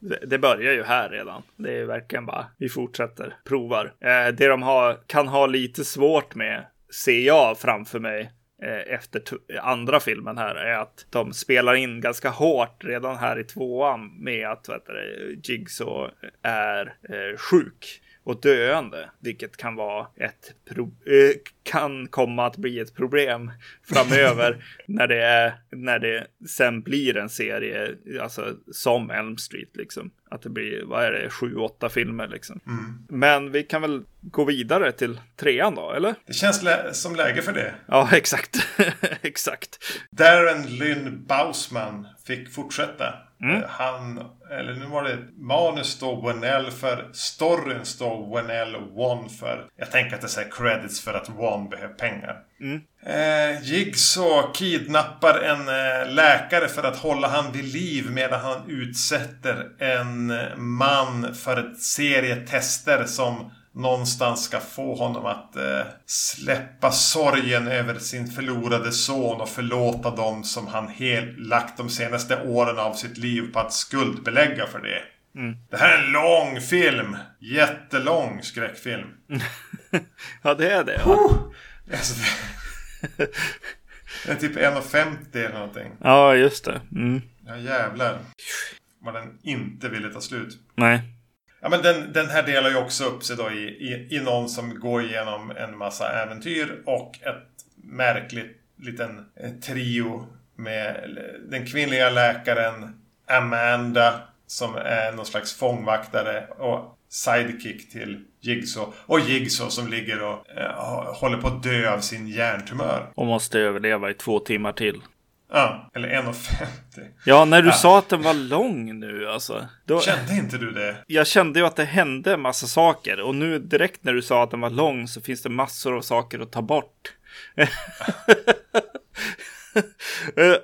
Det, det börjar ju här redan. Det är verkligen bara, vi fortsätter, provar. Eh, det de har, kan ha lite svårt med, ser jag framför mig, Eh, efter andra filmen här är att de spelar in ganska hårt redan här i tvåan med att vet du, Jigsaw är eh, sjuk och döende, vilket kan vara ett eh, kan komma att bli ett problem framöver när det är när det sen blir en serie, alltså som Elm Street liksom. Att det blir, vad är det, sju, åtta filmer liksom. Men vi kan väl gå vidare till trean då, eller? Det känns lä- som läge för det. Ja, exakt. exakt. Darren Lynn Bausman fick fortsätta. Mm. Eh, Han, eller nu var det manus står Wenell för, storyn står Wenell One för. Jag tänker att det säger credits för att One behöver pengar. Mm. Eh, Jigsaw kidnappar en eh, läkare för att hålla han vid liv medan han utsätter en eh, man för ett serie tester som någonstans ska få honom att eh, släppa sorgen över sin förlorade son och förlåta dem som han helt lagt de senaste åren av sitt liv på att skuldbelägga för det. Det här är en lång film. Jättelång skräckfilm. Ja, det är det. Ja, Alltså, det... Den är typ 1,50 eller någonting. ja just det. Mm. Ja jävlar. Vad den inte ville ta slut. Nej. Ja men den, den här delar ju också upp sig då i, i, i någon som går igenom en massa äventyr och ett märkligt liten eh, trio med den kvinnliga läkaren Amanda som är någon slags fångvaktare och sidekick till Jigsaw. Och Jigsaw som ligger och eh, håller på att dö av sin hjärntumör. Och måste överleva i två timmar till. Ja, eller 1,50. Ja, när du Ja. sa att den var lång nu alltså. Då, Kände inte du det? jag kände ju att det hände en massa saker. Och nu direkt när du sa att den var lång så finns det massor av saker att ta bort.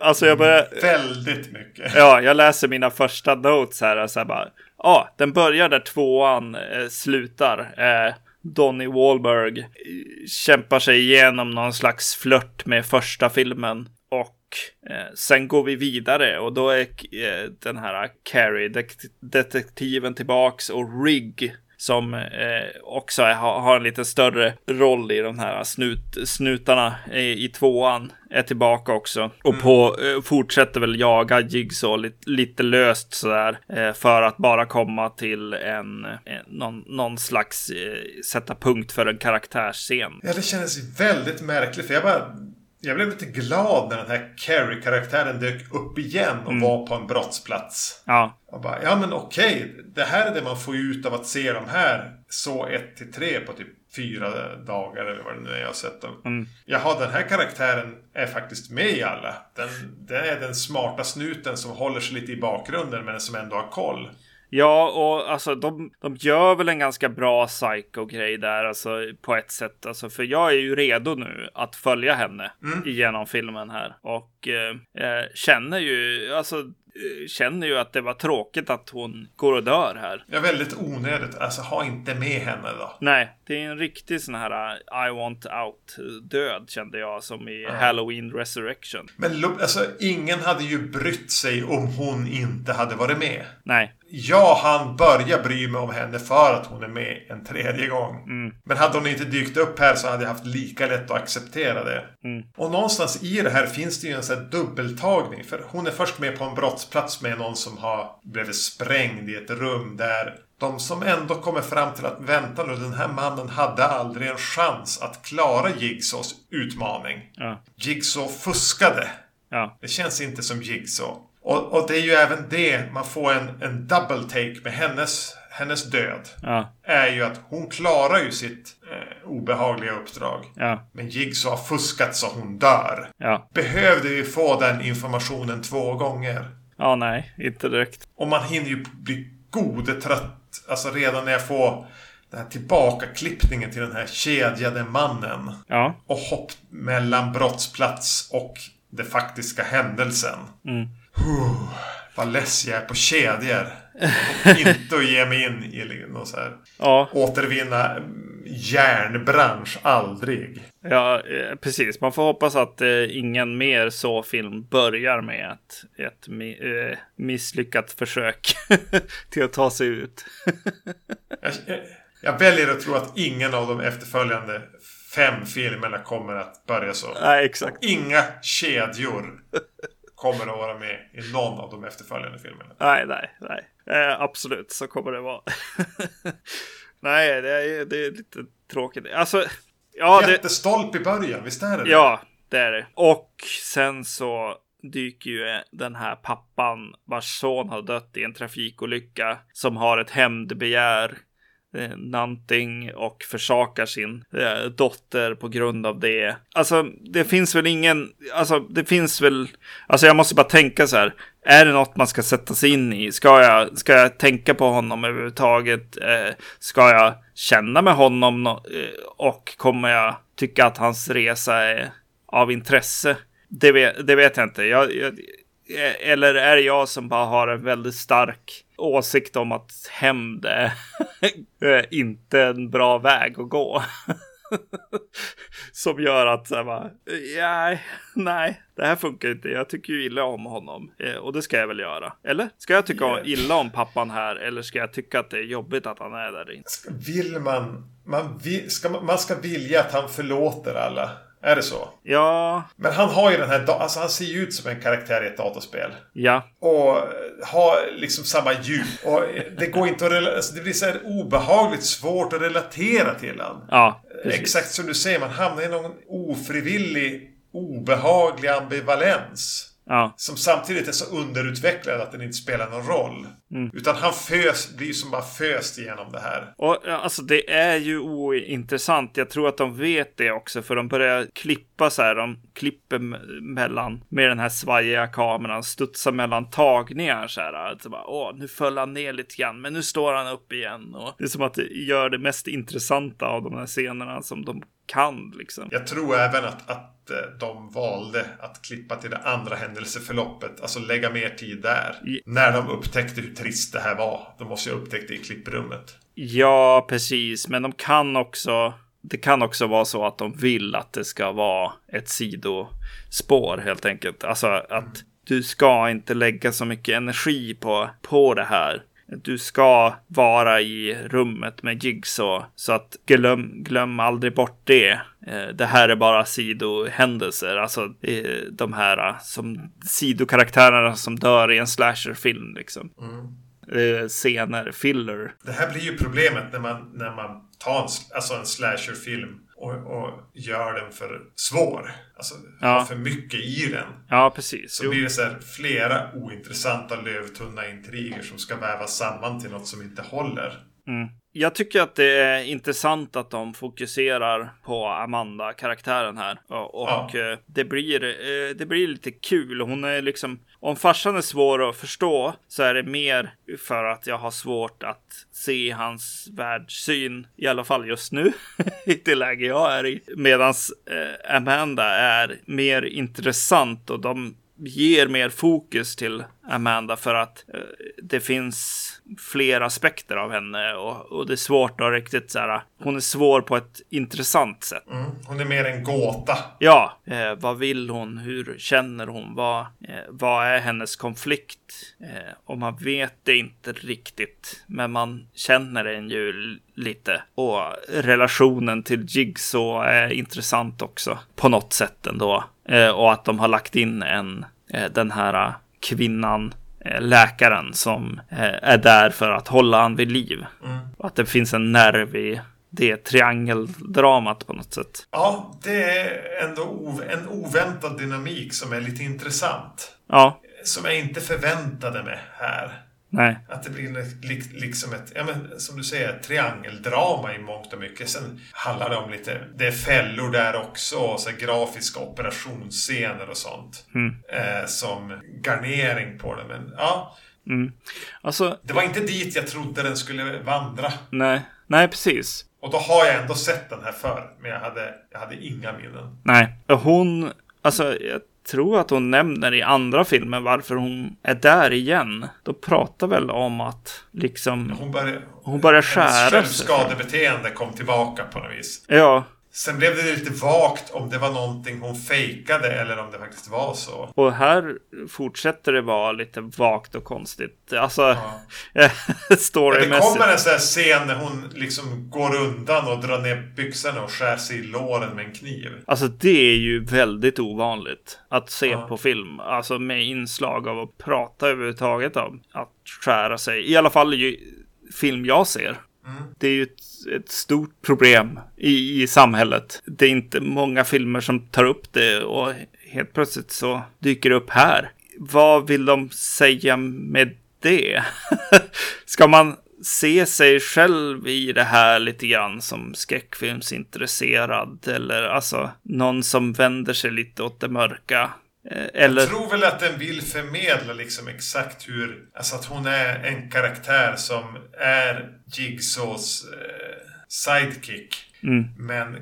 Alltså jag börjar... Väldigt mycket. Ja, jag läser mina första notes här och så här bara. Ja, den börjar där tvåan eh, slutar. Eh, Donny Wahlberg eh, kämpar sig igenom någon slags flört med första filmen. Och eh, sen går vi vidare och då är eh, den här Carrie, det- detektiven tillbaks och Rigg som eh, också är, har, en lite större roll i de här snut, snutarna i, i tvåan. Är tillbaka också. Och på, eh, fortsätter väl jaga Jigsaw lite, lite löst sådär. Eh, för att bara komma till en, en någon, någon slags eh, sätta punkt för en karaktärsscen. Ja, det kändes väldigt märkligt. För jag bara... Jag blev lite glad när den här Carrie-karaktären dök upp igen och var på en brottsplats. Ja, Och bara, ja men okej. Det här är det man får ut av att se de här så 1 till 3 på typ fyra dagar eller vad det nu är jag har sett dem. Mm. Jaha, den här karaktären är faktiskt med i alla. Den, den är den smarta snuten som håller sig lite i bakgrunden men som ändå har koll. Ja, och alltså de, de gör väl en ganska bra psycho-grej där, alltså på ett sätt. Alltså, för jag är ju redo nu att följa henne genom filmen här. Och eh, eh, känner ju, alltså, eh, känner ju att det var tråkigt att hon går och dör här. Ja, väldigt onödigt. Alltså, ha inte med henne då. Nej, det är en riktig sån här uh, I want out död kände jag som i Halloween Resurrection. Men alltså, ingen hade ju brytt sig om hon inte hade varit med. Nej, Jag han börja bry mig om henne för att hon är med en tredje gång. Men hade hon inte dykt upp här så hade jag haft lika lätt att acceptera det. Och någonstans i det här finns det ju en sån här dubbeltagning. För hon är först med på en brottsplats med någon som har blivit sprängd i ett rum där de som ändå kommer fram till att vänta nu, den här mannen hade aldrig en chans att klara Jigsaws utmaning. ja, Jigsaw fuskade. ja, Det känns inte som Jigsaw. Och, och det är ju även det, man får en, en double take med hennes, hennes död. Ja, Är ju att hon klarar ju sitt eh, obehagliga uppdrag. ja, Men Jigsaw har fuskat så hon dör. ja. Behövde vi få den informationen två gånger? Ja, nej, inte direkt. Och man hinner ju bli godetrött. Alltså redan när jag får den här tillbakaklippningen till den här kedjade mannen. Ja, Och hopp mellan brottsplats och den faktiska händelsen. mm. Vad less jag är på kedjor. Och inte att ge mig in i någon så här ja, återvinna järnbransch. Aldrig. ja eh, precis. Man får hoppas att eh, ingen mer så film börjar med ett, ett mi- eh, misslyckat försök till att ta sig ut. Jag, jag, jag väljer att tro att ingen av de efterföljande fem filmerna kommer att börja så. nej, exakt. Inga kedjor kommer att vara med i någon av de efterföljande filmerna. Nej, nej, nej. Eh, absolut, så kommer det vara. nej, det är, det är lite tråkigt. Alltså, ja, det, Jättestolp i början, visst är det det? ja, det är det. Och sen så dyker ju den här pappan vars son har dött i en trafikolycka som har ett hämndbegär eh, någonting och försakar sin eh, dotter på grund av det. Alltså, det finns väl ingen, alltså det finns väl, alltså jag måste bara tänka så här, är det något man ska sätta sig in i? Ska jag, ska jag tänka på honom överhuvudtaget? Eh, ska jag känna med honom no- eh, och kommer jag tycka att hans resa är av intresse? Det vet, det vet jag inte. Jag, jag, eh, eller är det jag som bara har en väldigt stark åsikt om att hämnd är inte en bra väg att gå? som gör att så här bara, ja, nej, det här funkar inte. Jag tycker ju illa om honom eh, och det ska jag väl göra. Eller? Ska jag tycka Yeah. illa om pappan här eller ska jag tycka att det är jobbigt att han är där inne? Vill man... Man, vill, ska, man man ska vilja att han förlåter alla. Är det så? Ja, Men han har ju den här... Alltså han ser ju ut som en karaktär i ett datorspel. ja, Och har liksom samma djup. Och det går inte att... Alltså det blir så här obehagligt svårt att relatera till han. ja, precis. Exakt som du säger, man hamnar i någon ofrivillig, obehaglig ambivalens. Ja, Som samtidigt är så underutvecklad att den inte spelar någon roll. Mm. Utan han fös, blir som bara föst igenom det här. Och alltså det är ju ointressant. Jag tror att de vet det också, för de börjar klippa så här. De klipper me- mellan med den här svajiga kameran, studsar mellan tagningar så här. Alltså bara, Åh, nu föll han ner lite grann, men nu står han upp igen. Och det är som att det gör det mest intressanta av de här scenerna som de kan liksom. Jag tror även att, att eh, de valde att klippa till det andra händelseförloppet. Alltså lägga mer tid där. Ja. När de upptäckte hur trist det här var. De måste ju ha upptäckt det i klipprummet. Ja, precis, men de kan också. Det kan också vara så att de vill att det ska vara ett sidospår helt enkelt. Alltså att du ska inte lägga så mycket energi på, på det här. Du ska vara i rummet med Jigsaw. Så att glöm, glöm aldrig bort det. Eh, Det här är bara sidohändelser. Alltså eh, de här eh, som sidokaraktärerna som dör i en slasherfilm liksom. Eh, Scener, filler. Det här blir ju problemet när man, när man tar en, alltså en slasherfilm och, och gör den för svår. Alltså Ja. har för mycket i den. Ja, precis. Så Jo. blir det så här flera ointressanta lövtunna intriger som ska vävas samman till något som inte håller. Mm. Jag tycker att det är intressant att de fokuserar på Amanda-karaktären här. Och, Ja. eh, det, blir, eh, det blir lite kul. Hon är liksom, om farsan är svår att förstå så är det mer för att jag har svårt att se hans världssyn, i alla fall just nu, i det läge jag är i. Medan eh, Amanda är mer intressant och de ger mer fokus till Amanda för att eh, det finns fler aspekter av henne och, och det är svårt att riktigt så här. Hon är svår på ett intressant sätt. Mm. Hon är mer en gåta. Ja, eh, vad vill hon? Hur känner hon? Vad, eh, vad är hennes konflikt? Eh, och man vet det inte riktigt, men man känner den ju lite. Och relationen till Jigsaw är intressant också på något sätt ändå. Eh, och att de har lagt in en, eh, den här eh, kvinnan, läkaren som är där för att hålla han vid liv. Mm. Och att det finns en nerv i det triangeldramat på något sätt. Ja, det är ändå ov- en oväntad dynamik som är lite intressant. Ja, som jag inte förväntade mig här. Nej. Att det blir liksom ett, ja men som du säger, triangeldrama i mångt och mycket. Sen handlar det om lite, det är fällor där också, och så grafiska operationsscener och sånt. Mm. Eh, som garnering på det. Men ja. Mm. Alltså, det var inte dit jag trodde den skulle vandra. Nej, nej precis. Och då har jag ändå sett den här förr. Men jag hade, jag hade inga minnen. Nej, hon, alltså jag tror att hon nämner i andra filmer varför hon är där igen. Då pratar väl om att liksom hon börjar, hon börjar skära sig. Självskadebeteende kom tillbaka på något vis. Ja, Sen blev det lite vagt om det var någonting hon fejkade eller om det faktiskt var så. Och här fortsätter det vara lite vagt och konstigt. Alltså, ja. storymässigt. det kommer en sån här scen när hon liksom går undan och drar ner byxorna och skär sig i låren med en kniv. Alltså det är ju väldigt ovanligt att se ja. på film. Alltså med inslag av att prata överhuvudtaget om att skära sig. I alla fall i film jag ser. Mm. Det är ju ett, ett, stort problem i, i samhället. Det är inte många filmer som tar upp det och helt plötsligt så dyker det upp här. Vad vill de säga med det? Ska man se sig själv i det här lite grann som skräckfilmsintresserad eller alltså någon som vänder sig lite åt det mörka? Eller... Jag tror väl att den vill förmedla liksom exakt hur, alltså att hon är en karaktär som är Jigsaws eh, sidekick. Mm. Men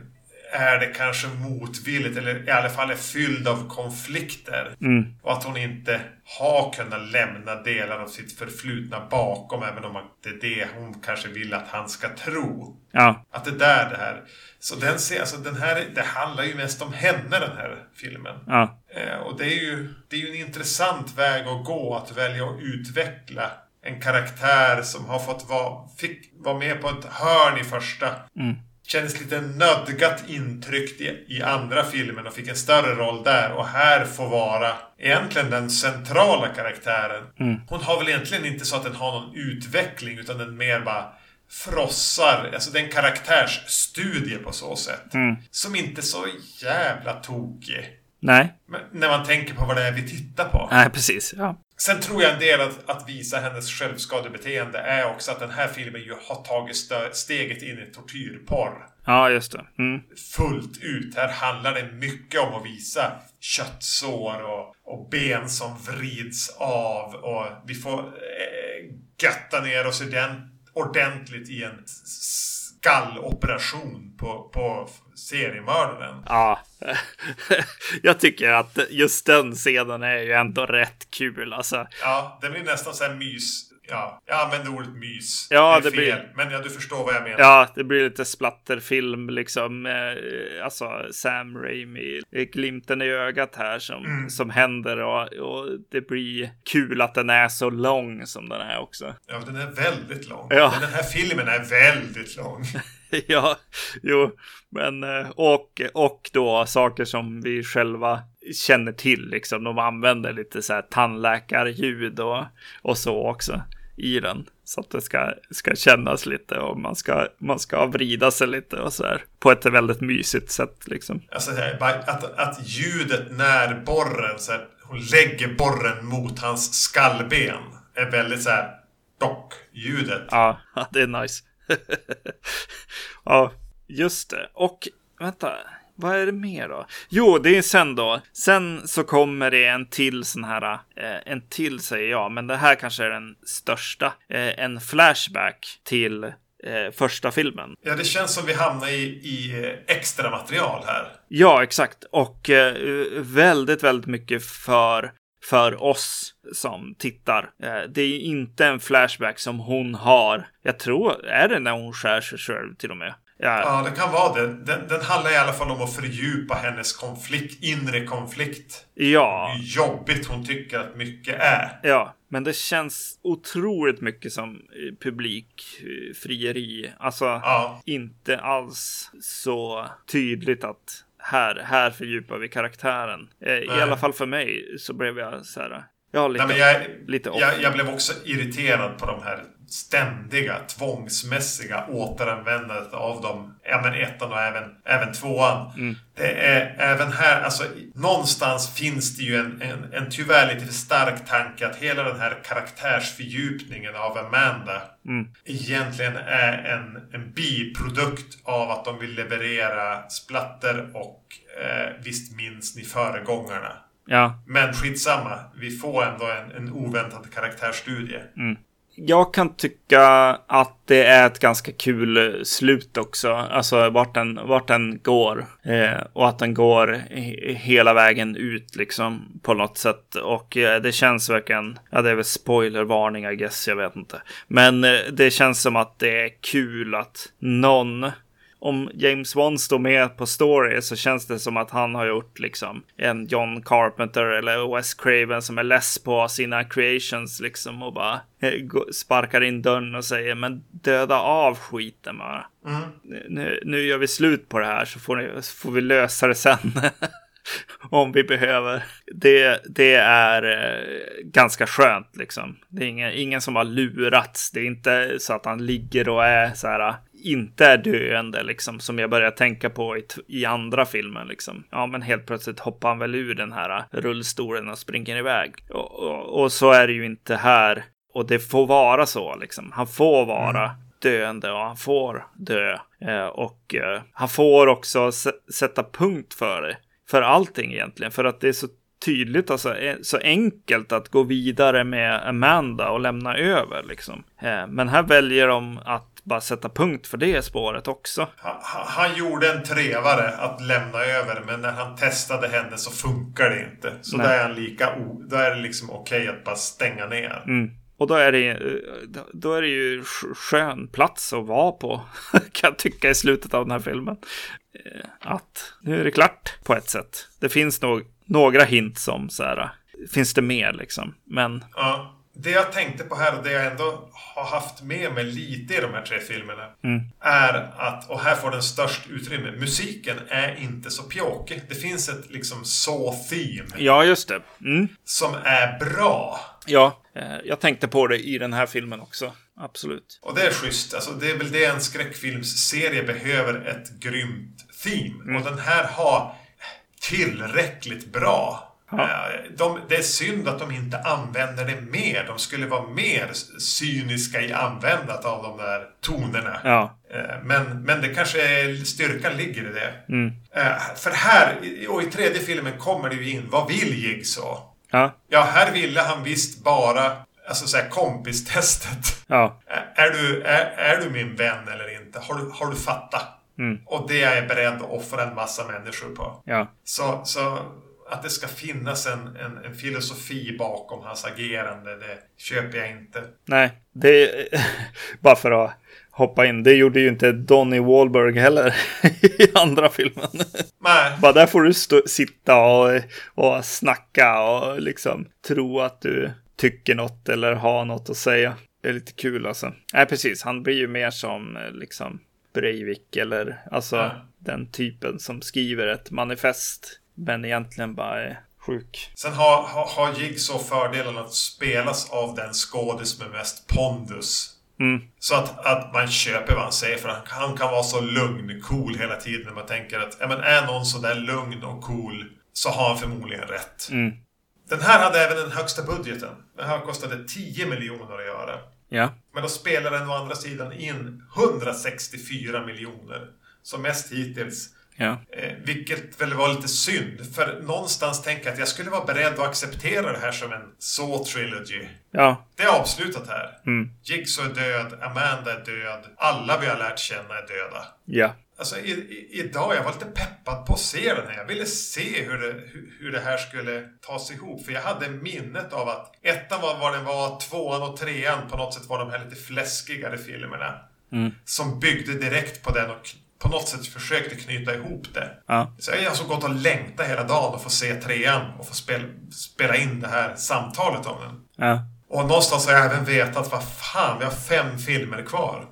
är det kanske motvilligt eller i alla fall är fylld av konflikter. Mm. Och att hon inte har kunnat lämna delar av sitt förflutna bakom även om det är det hon kanske vill att han ska tro. Ja. Att det där det här. Så den, alltså den här, det handlar ju mest om henne den här filmen. Ja. Eh, och det är, ju, det är ju en intressant väg att gå att välja att utveckla en karaktär som har fått vara, fick vara med på ett hörn i första. Mm. Kändes lite nödgat intryckt i, i andra filmen och fick en större roll där. Och här får vara egentligen den centrala karaktären. Mm. Hon har väl egentligen inte så att den har någon utveckling utan den mer bara frossar. Alltså det är en karaktärsstudie på så sätt. Mm. Som inte är så jävla tokig. Nej. Men när man tänker på vad det är vi tittar på. Nej, precis. Ja. Sen tror jag en del att, att visa hennes självskadebeteende är också att den här filmen ju har tagit steget in i tortyrporr. Ja, just det. Mm. Fullt ut. Här handlar det mycket om att visa köttsår och, och ben som vrids av och vi får eh, götta ner oss ordentligt i en skalloperation på, på seriemördaren. Ja, jag tycker att just den scenen är ju ändå rätt kul alltså. Ja, det blir nästan så här mys. Ja, jag använder ordet mys. Ja, det, är det fel, blir- Men ja, du förstår vad jag menar. Ja, det blir lite splatterfilm liksom. Eh, alltså Sam Raimi, eh, glimten i ögat här som, Mm. som händer och, och det blir kul att den är så lång som den är också. Ja, den är väldigt lång. Ja. Den här filmen är väldigt lång. ja, jo, men eh, och, och då saker som vi själva känner till liksom. De använder lite så här tandläkarljud och, och så också i den. Så att det ska, ska kännas lite och man ska, man ska vrida sig lite och så här. På ett väldigt mysigt sätt liksom. Alltså, att, att ljudet när borren, så här, hon lägger borren mot hans skallben, är väldigt så här dock-ljudet. Ja, det är nice. ja, just det. Och vänta, vad är det mer då? Jo, det är sen då. Sen så kommer det en till sån här, eh, en till säger jag, men det här kanske är den största. Eh, en flashback till eh, första filmen. Ja, det känns som vi hamnar i, i eh, extra material här. Ja, exakt. Och eh, väldigt, väldigt mycket för för oss som tittar. Eh, Det är inte en flashback som hon har. Jag tror, är det när hon skär sig själv till och med? Ja, Ja, det kan vara det. Den, den handlar i alla fall om att fördjupa hennes konflikt, inre konflikt. ja, Hur jobbigt hon tycker att mycket är. ja, men det känns otroligt mycket som eh, publikfrieri. Alltså, Ja, inte alls så tydligt att här, här fördjupar vi karaktären. Eh, I Nej. alla fall för mig så blev jag så här. Ja, lite, Nej, jag, lite jag, jag blev också irriterad på de här ständiga, tvångsmässiga återanvändandet av dem. Ja, men ettan och även, även tvåan. Mm. Det är även här, alltså någonstans finns det ju en, en, en tyvärr lite för stark tanke att hela den här karaktärsfördjupningen av Amanda Mm. egentligen är en, en biprodukt av att de vill leverera splatter och eh, visst minns ni föregångarna. Ja, Men skitsamma, vi får ändå en, en oväntad karaktärsstudie jag kan tycka att det är ett ganska kul eh, slut också. Alltså vart den, vart den går. Eh, och att den går he- hela vägen ut liksom på något sätt. Och eh, det känns verkligen, ja det är väl spoilervarning I guess, jag vet inte. Men eh, det känns som att det är kul att någon om James Wan står med på story så känns det som att han har gjort liksom en John Carpenter eller Wes Craven som är less på sina creations liksom och bara eh, sparkar in dörren och säger men döda av skiten bara. Nu, nu gör vi slut på det här så får, ni, så får vi lösa det sen. Om vi behöver. Det, det är eh, ganska skönt liksom. Det är ingen, ingen som har lurats. Det är inte så att han ligger och är så här inte är döende liksom som jag börjar tänka på i, i andra filmer liksom. Ja, men helt plötsligt hoppar han väl ur den här rullstolen och springer iväg. Och, och, och så är det ju inte här. Och det får vara så liksom. Han får vara döende och han får dö. Eh, och eh, han får också sätta punkt för det. För allting egentligen. För att det är så tydligt, alltså så enkelt att gå vidare med Amanda och lämna över liksom. Eh, men här väljer de att bara sätta punkt för det spåret också. Han, han- gjorde en trevare att lämna över men när han testade henne så funkar det inte. Så Nej. då är han lika o, är det liksom okej att bara stänga ner. Mm. Och då är det, eh, då- är det ju sk- skön plats att vara på, kan jag tycka i slutet av den här filmen. Att nu är det klart på ett sätt. Det finns nog några hint som så här, finns det mer liksom. Men Ja. Det jag tänkte på här och det jag ändå har haft med mig lite i de här tre filmerna. Är att, och här får den störst utrymme, musiken är inte så pjåkig. Det finns ett liksom så-theme ja, just det. Mm. som är bra. Ja, eh, jag tänkte på det i den här filmen också. Absolut. Och det är schysst. Alltså, det är väl det en skräckfilmsserie behöver. Ett grymt theme. Och den här har tillräckligt bra. Ja. Eh, De, det är synd att de inte använder det mer. De skulle vara mer cyniska i användandet av de där tonerna. Ja. Eh, Men, men det kanske är, styrkan ligger i det. Mm. Eh, För här, och i tredje filmen kommer det ju in, vad vill Jigsaw? Ja. Ja, här ville han visst bara, alltså såhär kompistestet. Ja. Ä- Är du, är, är du min vän eller inte? Har du, har du fattat? Mm. Och det är jag beredd att offra en massa människor på. Ja. Så, så att det ska finnas en, en, en filosofi bakom hans agerande, det köper jag inte. Nej, det bara för att hoppa in. Det gjorde ju inte Donny Wahlberg heller i andra filmen. Nej, Bara där får du stå, sitta och, och snacka och liksom tro att du tycker något eller har något att säga. Det är lite kul alltså. Nej, precis. Han blir ju mer som eh, liksom Breivik eller alltså Ja. den typen som skriver ett manifest men egentligen bara är sjuk. sen har, har, har Jigsaw fördelen att spelas av den skådis med mest pondus. Mm. Så att, att man köper vad han säger för han, han kan vara så lugn, cool hela tiden. När man tänker att ja, men är någon så där lugn och cool så har han förmodligen rätt. Mm. Den här hade även den högsta budgeten. Den här kostade 10 miljoner att göra. Ja. Men då spelar den å andra sidan in 164 miljoner. Som mest hittills. Ja. Eh, vilket väl var lite synd. För någonstans tänker jag att jag skulle vara beredd att acceptera det här som en Saw Trilogy. Ja. Det är avslutat här. Mm. Jigsaw är död, Amanda är död, alla vi har lärt känna är döda. Ja. Alltså i, i, idag, jag var lite peppad på att se den här. Jag ville se hur det, hur, hur det här skulle tas ihop. För jag hade minnet av att ettan var vad den var, tvåan och trean på något sätt var de här lite fläskigare filmerna. Mm. Som byggde direkt på den och på något sätt försökte knyta ihop det. Ja. Så jag har alltså gått och längtat hela dagen och få se trean och få spela, spela in det här samtalet om den. Ja. Och någonstans har jag även vetat, vad fan, vi har fem filmer kvar.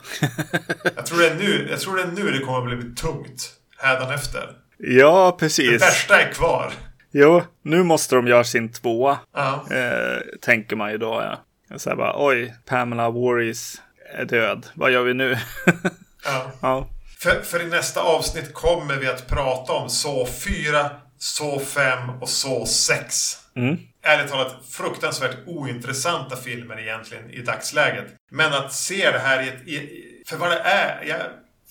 jag, tror det är nu, jag tror det är nu det kommer att bli tungt. Hädanefter. Ja, Det precis. värsta är kvar. Jo, nu måste de göra sin tvåa. Ja. Eh, tänker man ju då, ja. Så här bara, oj, Pamela Voorhees är död. Vad gör vi nu? Ja. ja. För, för i nästa avsnitt kommer vi att prata om så 4, så 5 och så 6. Mm. Ärligt talat fruktansvärt ointressanta filmer egentligen i dagsläget. Men att se det här i ett... I, för vad det är. Jag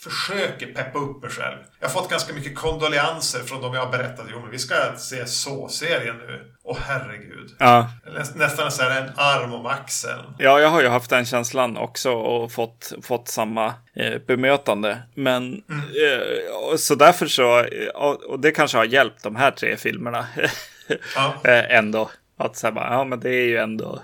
försöker peppa upp mig själv. Jag har fått ganska mycket kondoleanser från de jag har berättat. Jo, men vi ska se så-serien nu. Åh herregud. Ja. Nä, nästan så här en arm om axeln. ja, jag har ju haft den känslan också och fått, fått samma eh, bemötande. Men eh, och så därför så, eh, och, och det kanske har hjälpt de här tre filmerna Ja. eh, ändå. Att säga bara, ja men det är ju ändå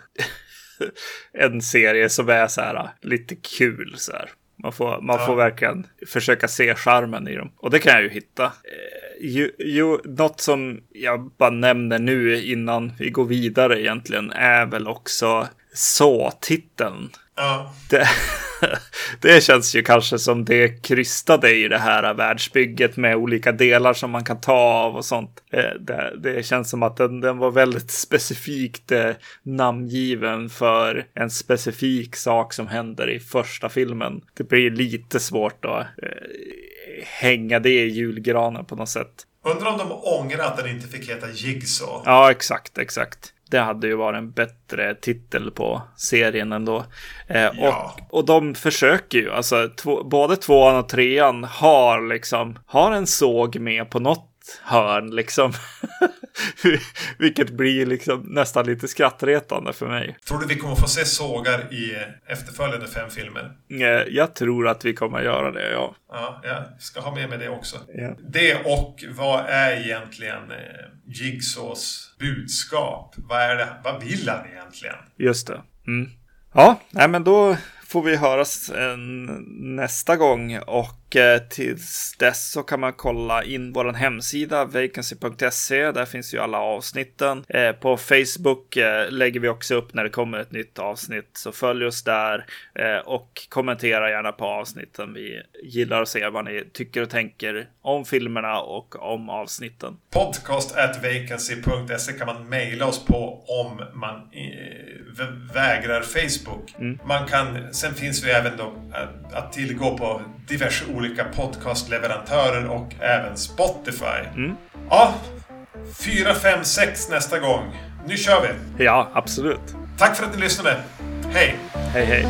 en serie som är så här lite kul så här. Man får, man Ja. får verkligen försöka se charmen i dem. Och det kan jag ju hitta. Eh, ju, ju, något som jag bara nämner nu innan vi går vidare egentligen är väl också så-titeln. Ja. Det, det känns ju kanske som det krystade i det här världsbygget med olika delar som man kan ta av och sånt. Eh, Det, det känns som att den, den var väldigt specifikt eh, namngiven för en specifik sak som händer i första filmen. Det blir lite svårt att eh, hänga det i julgranen på något sätt. Undrar om de ångrar att den inte fick heta Jigsaw. Ja, exakt, exakt. Det hade ju varit en bättre titel på serien ändå. Eh, Ja. och, och de försöker ju, alltså två, både tvåan och trean har liksom, har en såg med på något hörn liksom. Vilket blir liksom nästan lite skrattretande för mig. Tror du vi kommer få se sågar i efterföljande fem filmer? Eh, jag tror att vi kommer göra det, ja. Ja, jag ska ha med mig det också. Ja. Det och vad är egentligen eh, Jigsaws budskap? Vad är det? Vad vill han egentligen? Just det. Mm. Ja, nej, men då får vi höras nästa gång och eh, tills dess så kan man kolla in vår hemsida vacancy.se. Där finns ju alla avsnitten. Eh, på Facebook eh, lägger vi också upp när det kommer ett nytt avsnitt så följ oss där och kommentera gärna på avsnitten. Vi gillar att se vad ni tycker och tänker om filmerna och om avsnitten. Podcast at vacancy.se kan man mejla oss på om man vägrar Facebook. Man kan, sen finns vi även då att, att tillgå på diverse olika podcastleverantörer och även Spotify. Ja, 4, 5, 6 nästa gång. Nu kör vi! Ja, absolut. Tack för att ni lyssnade. Hej! Hej, hej.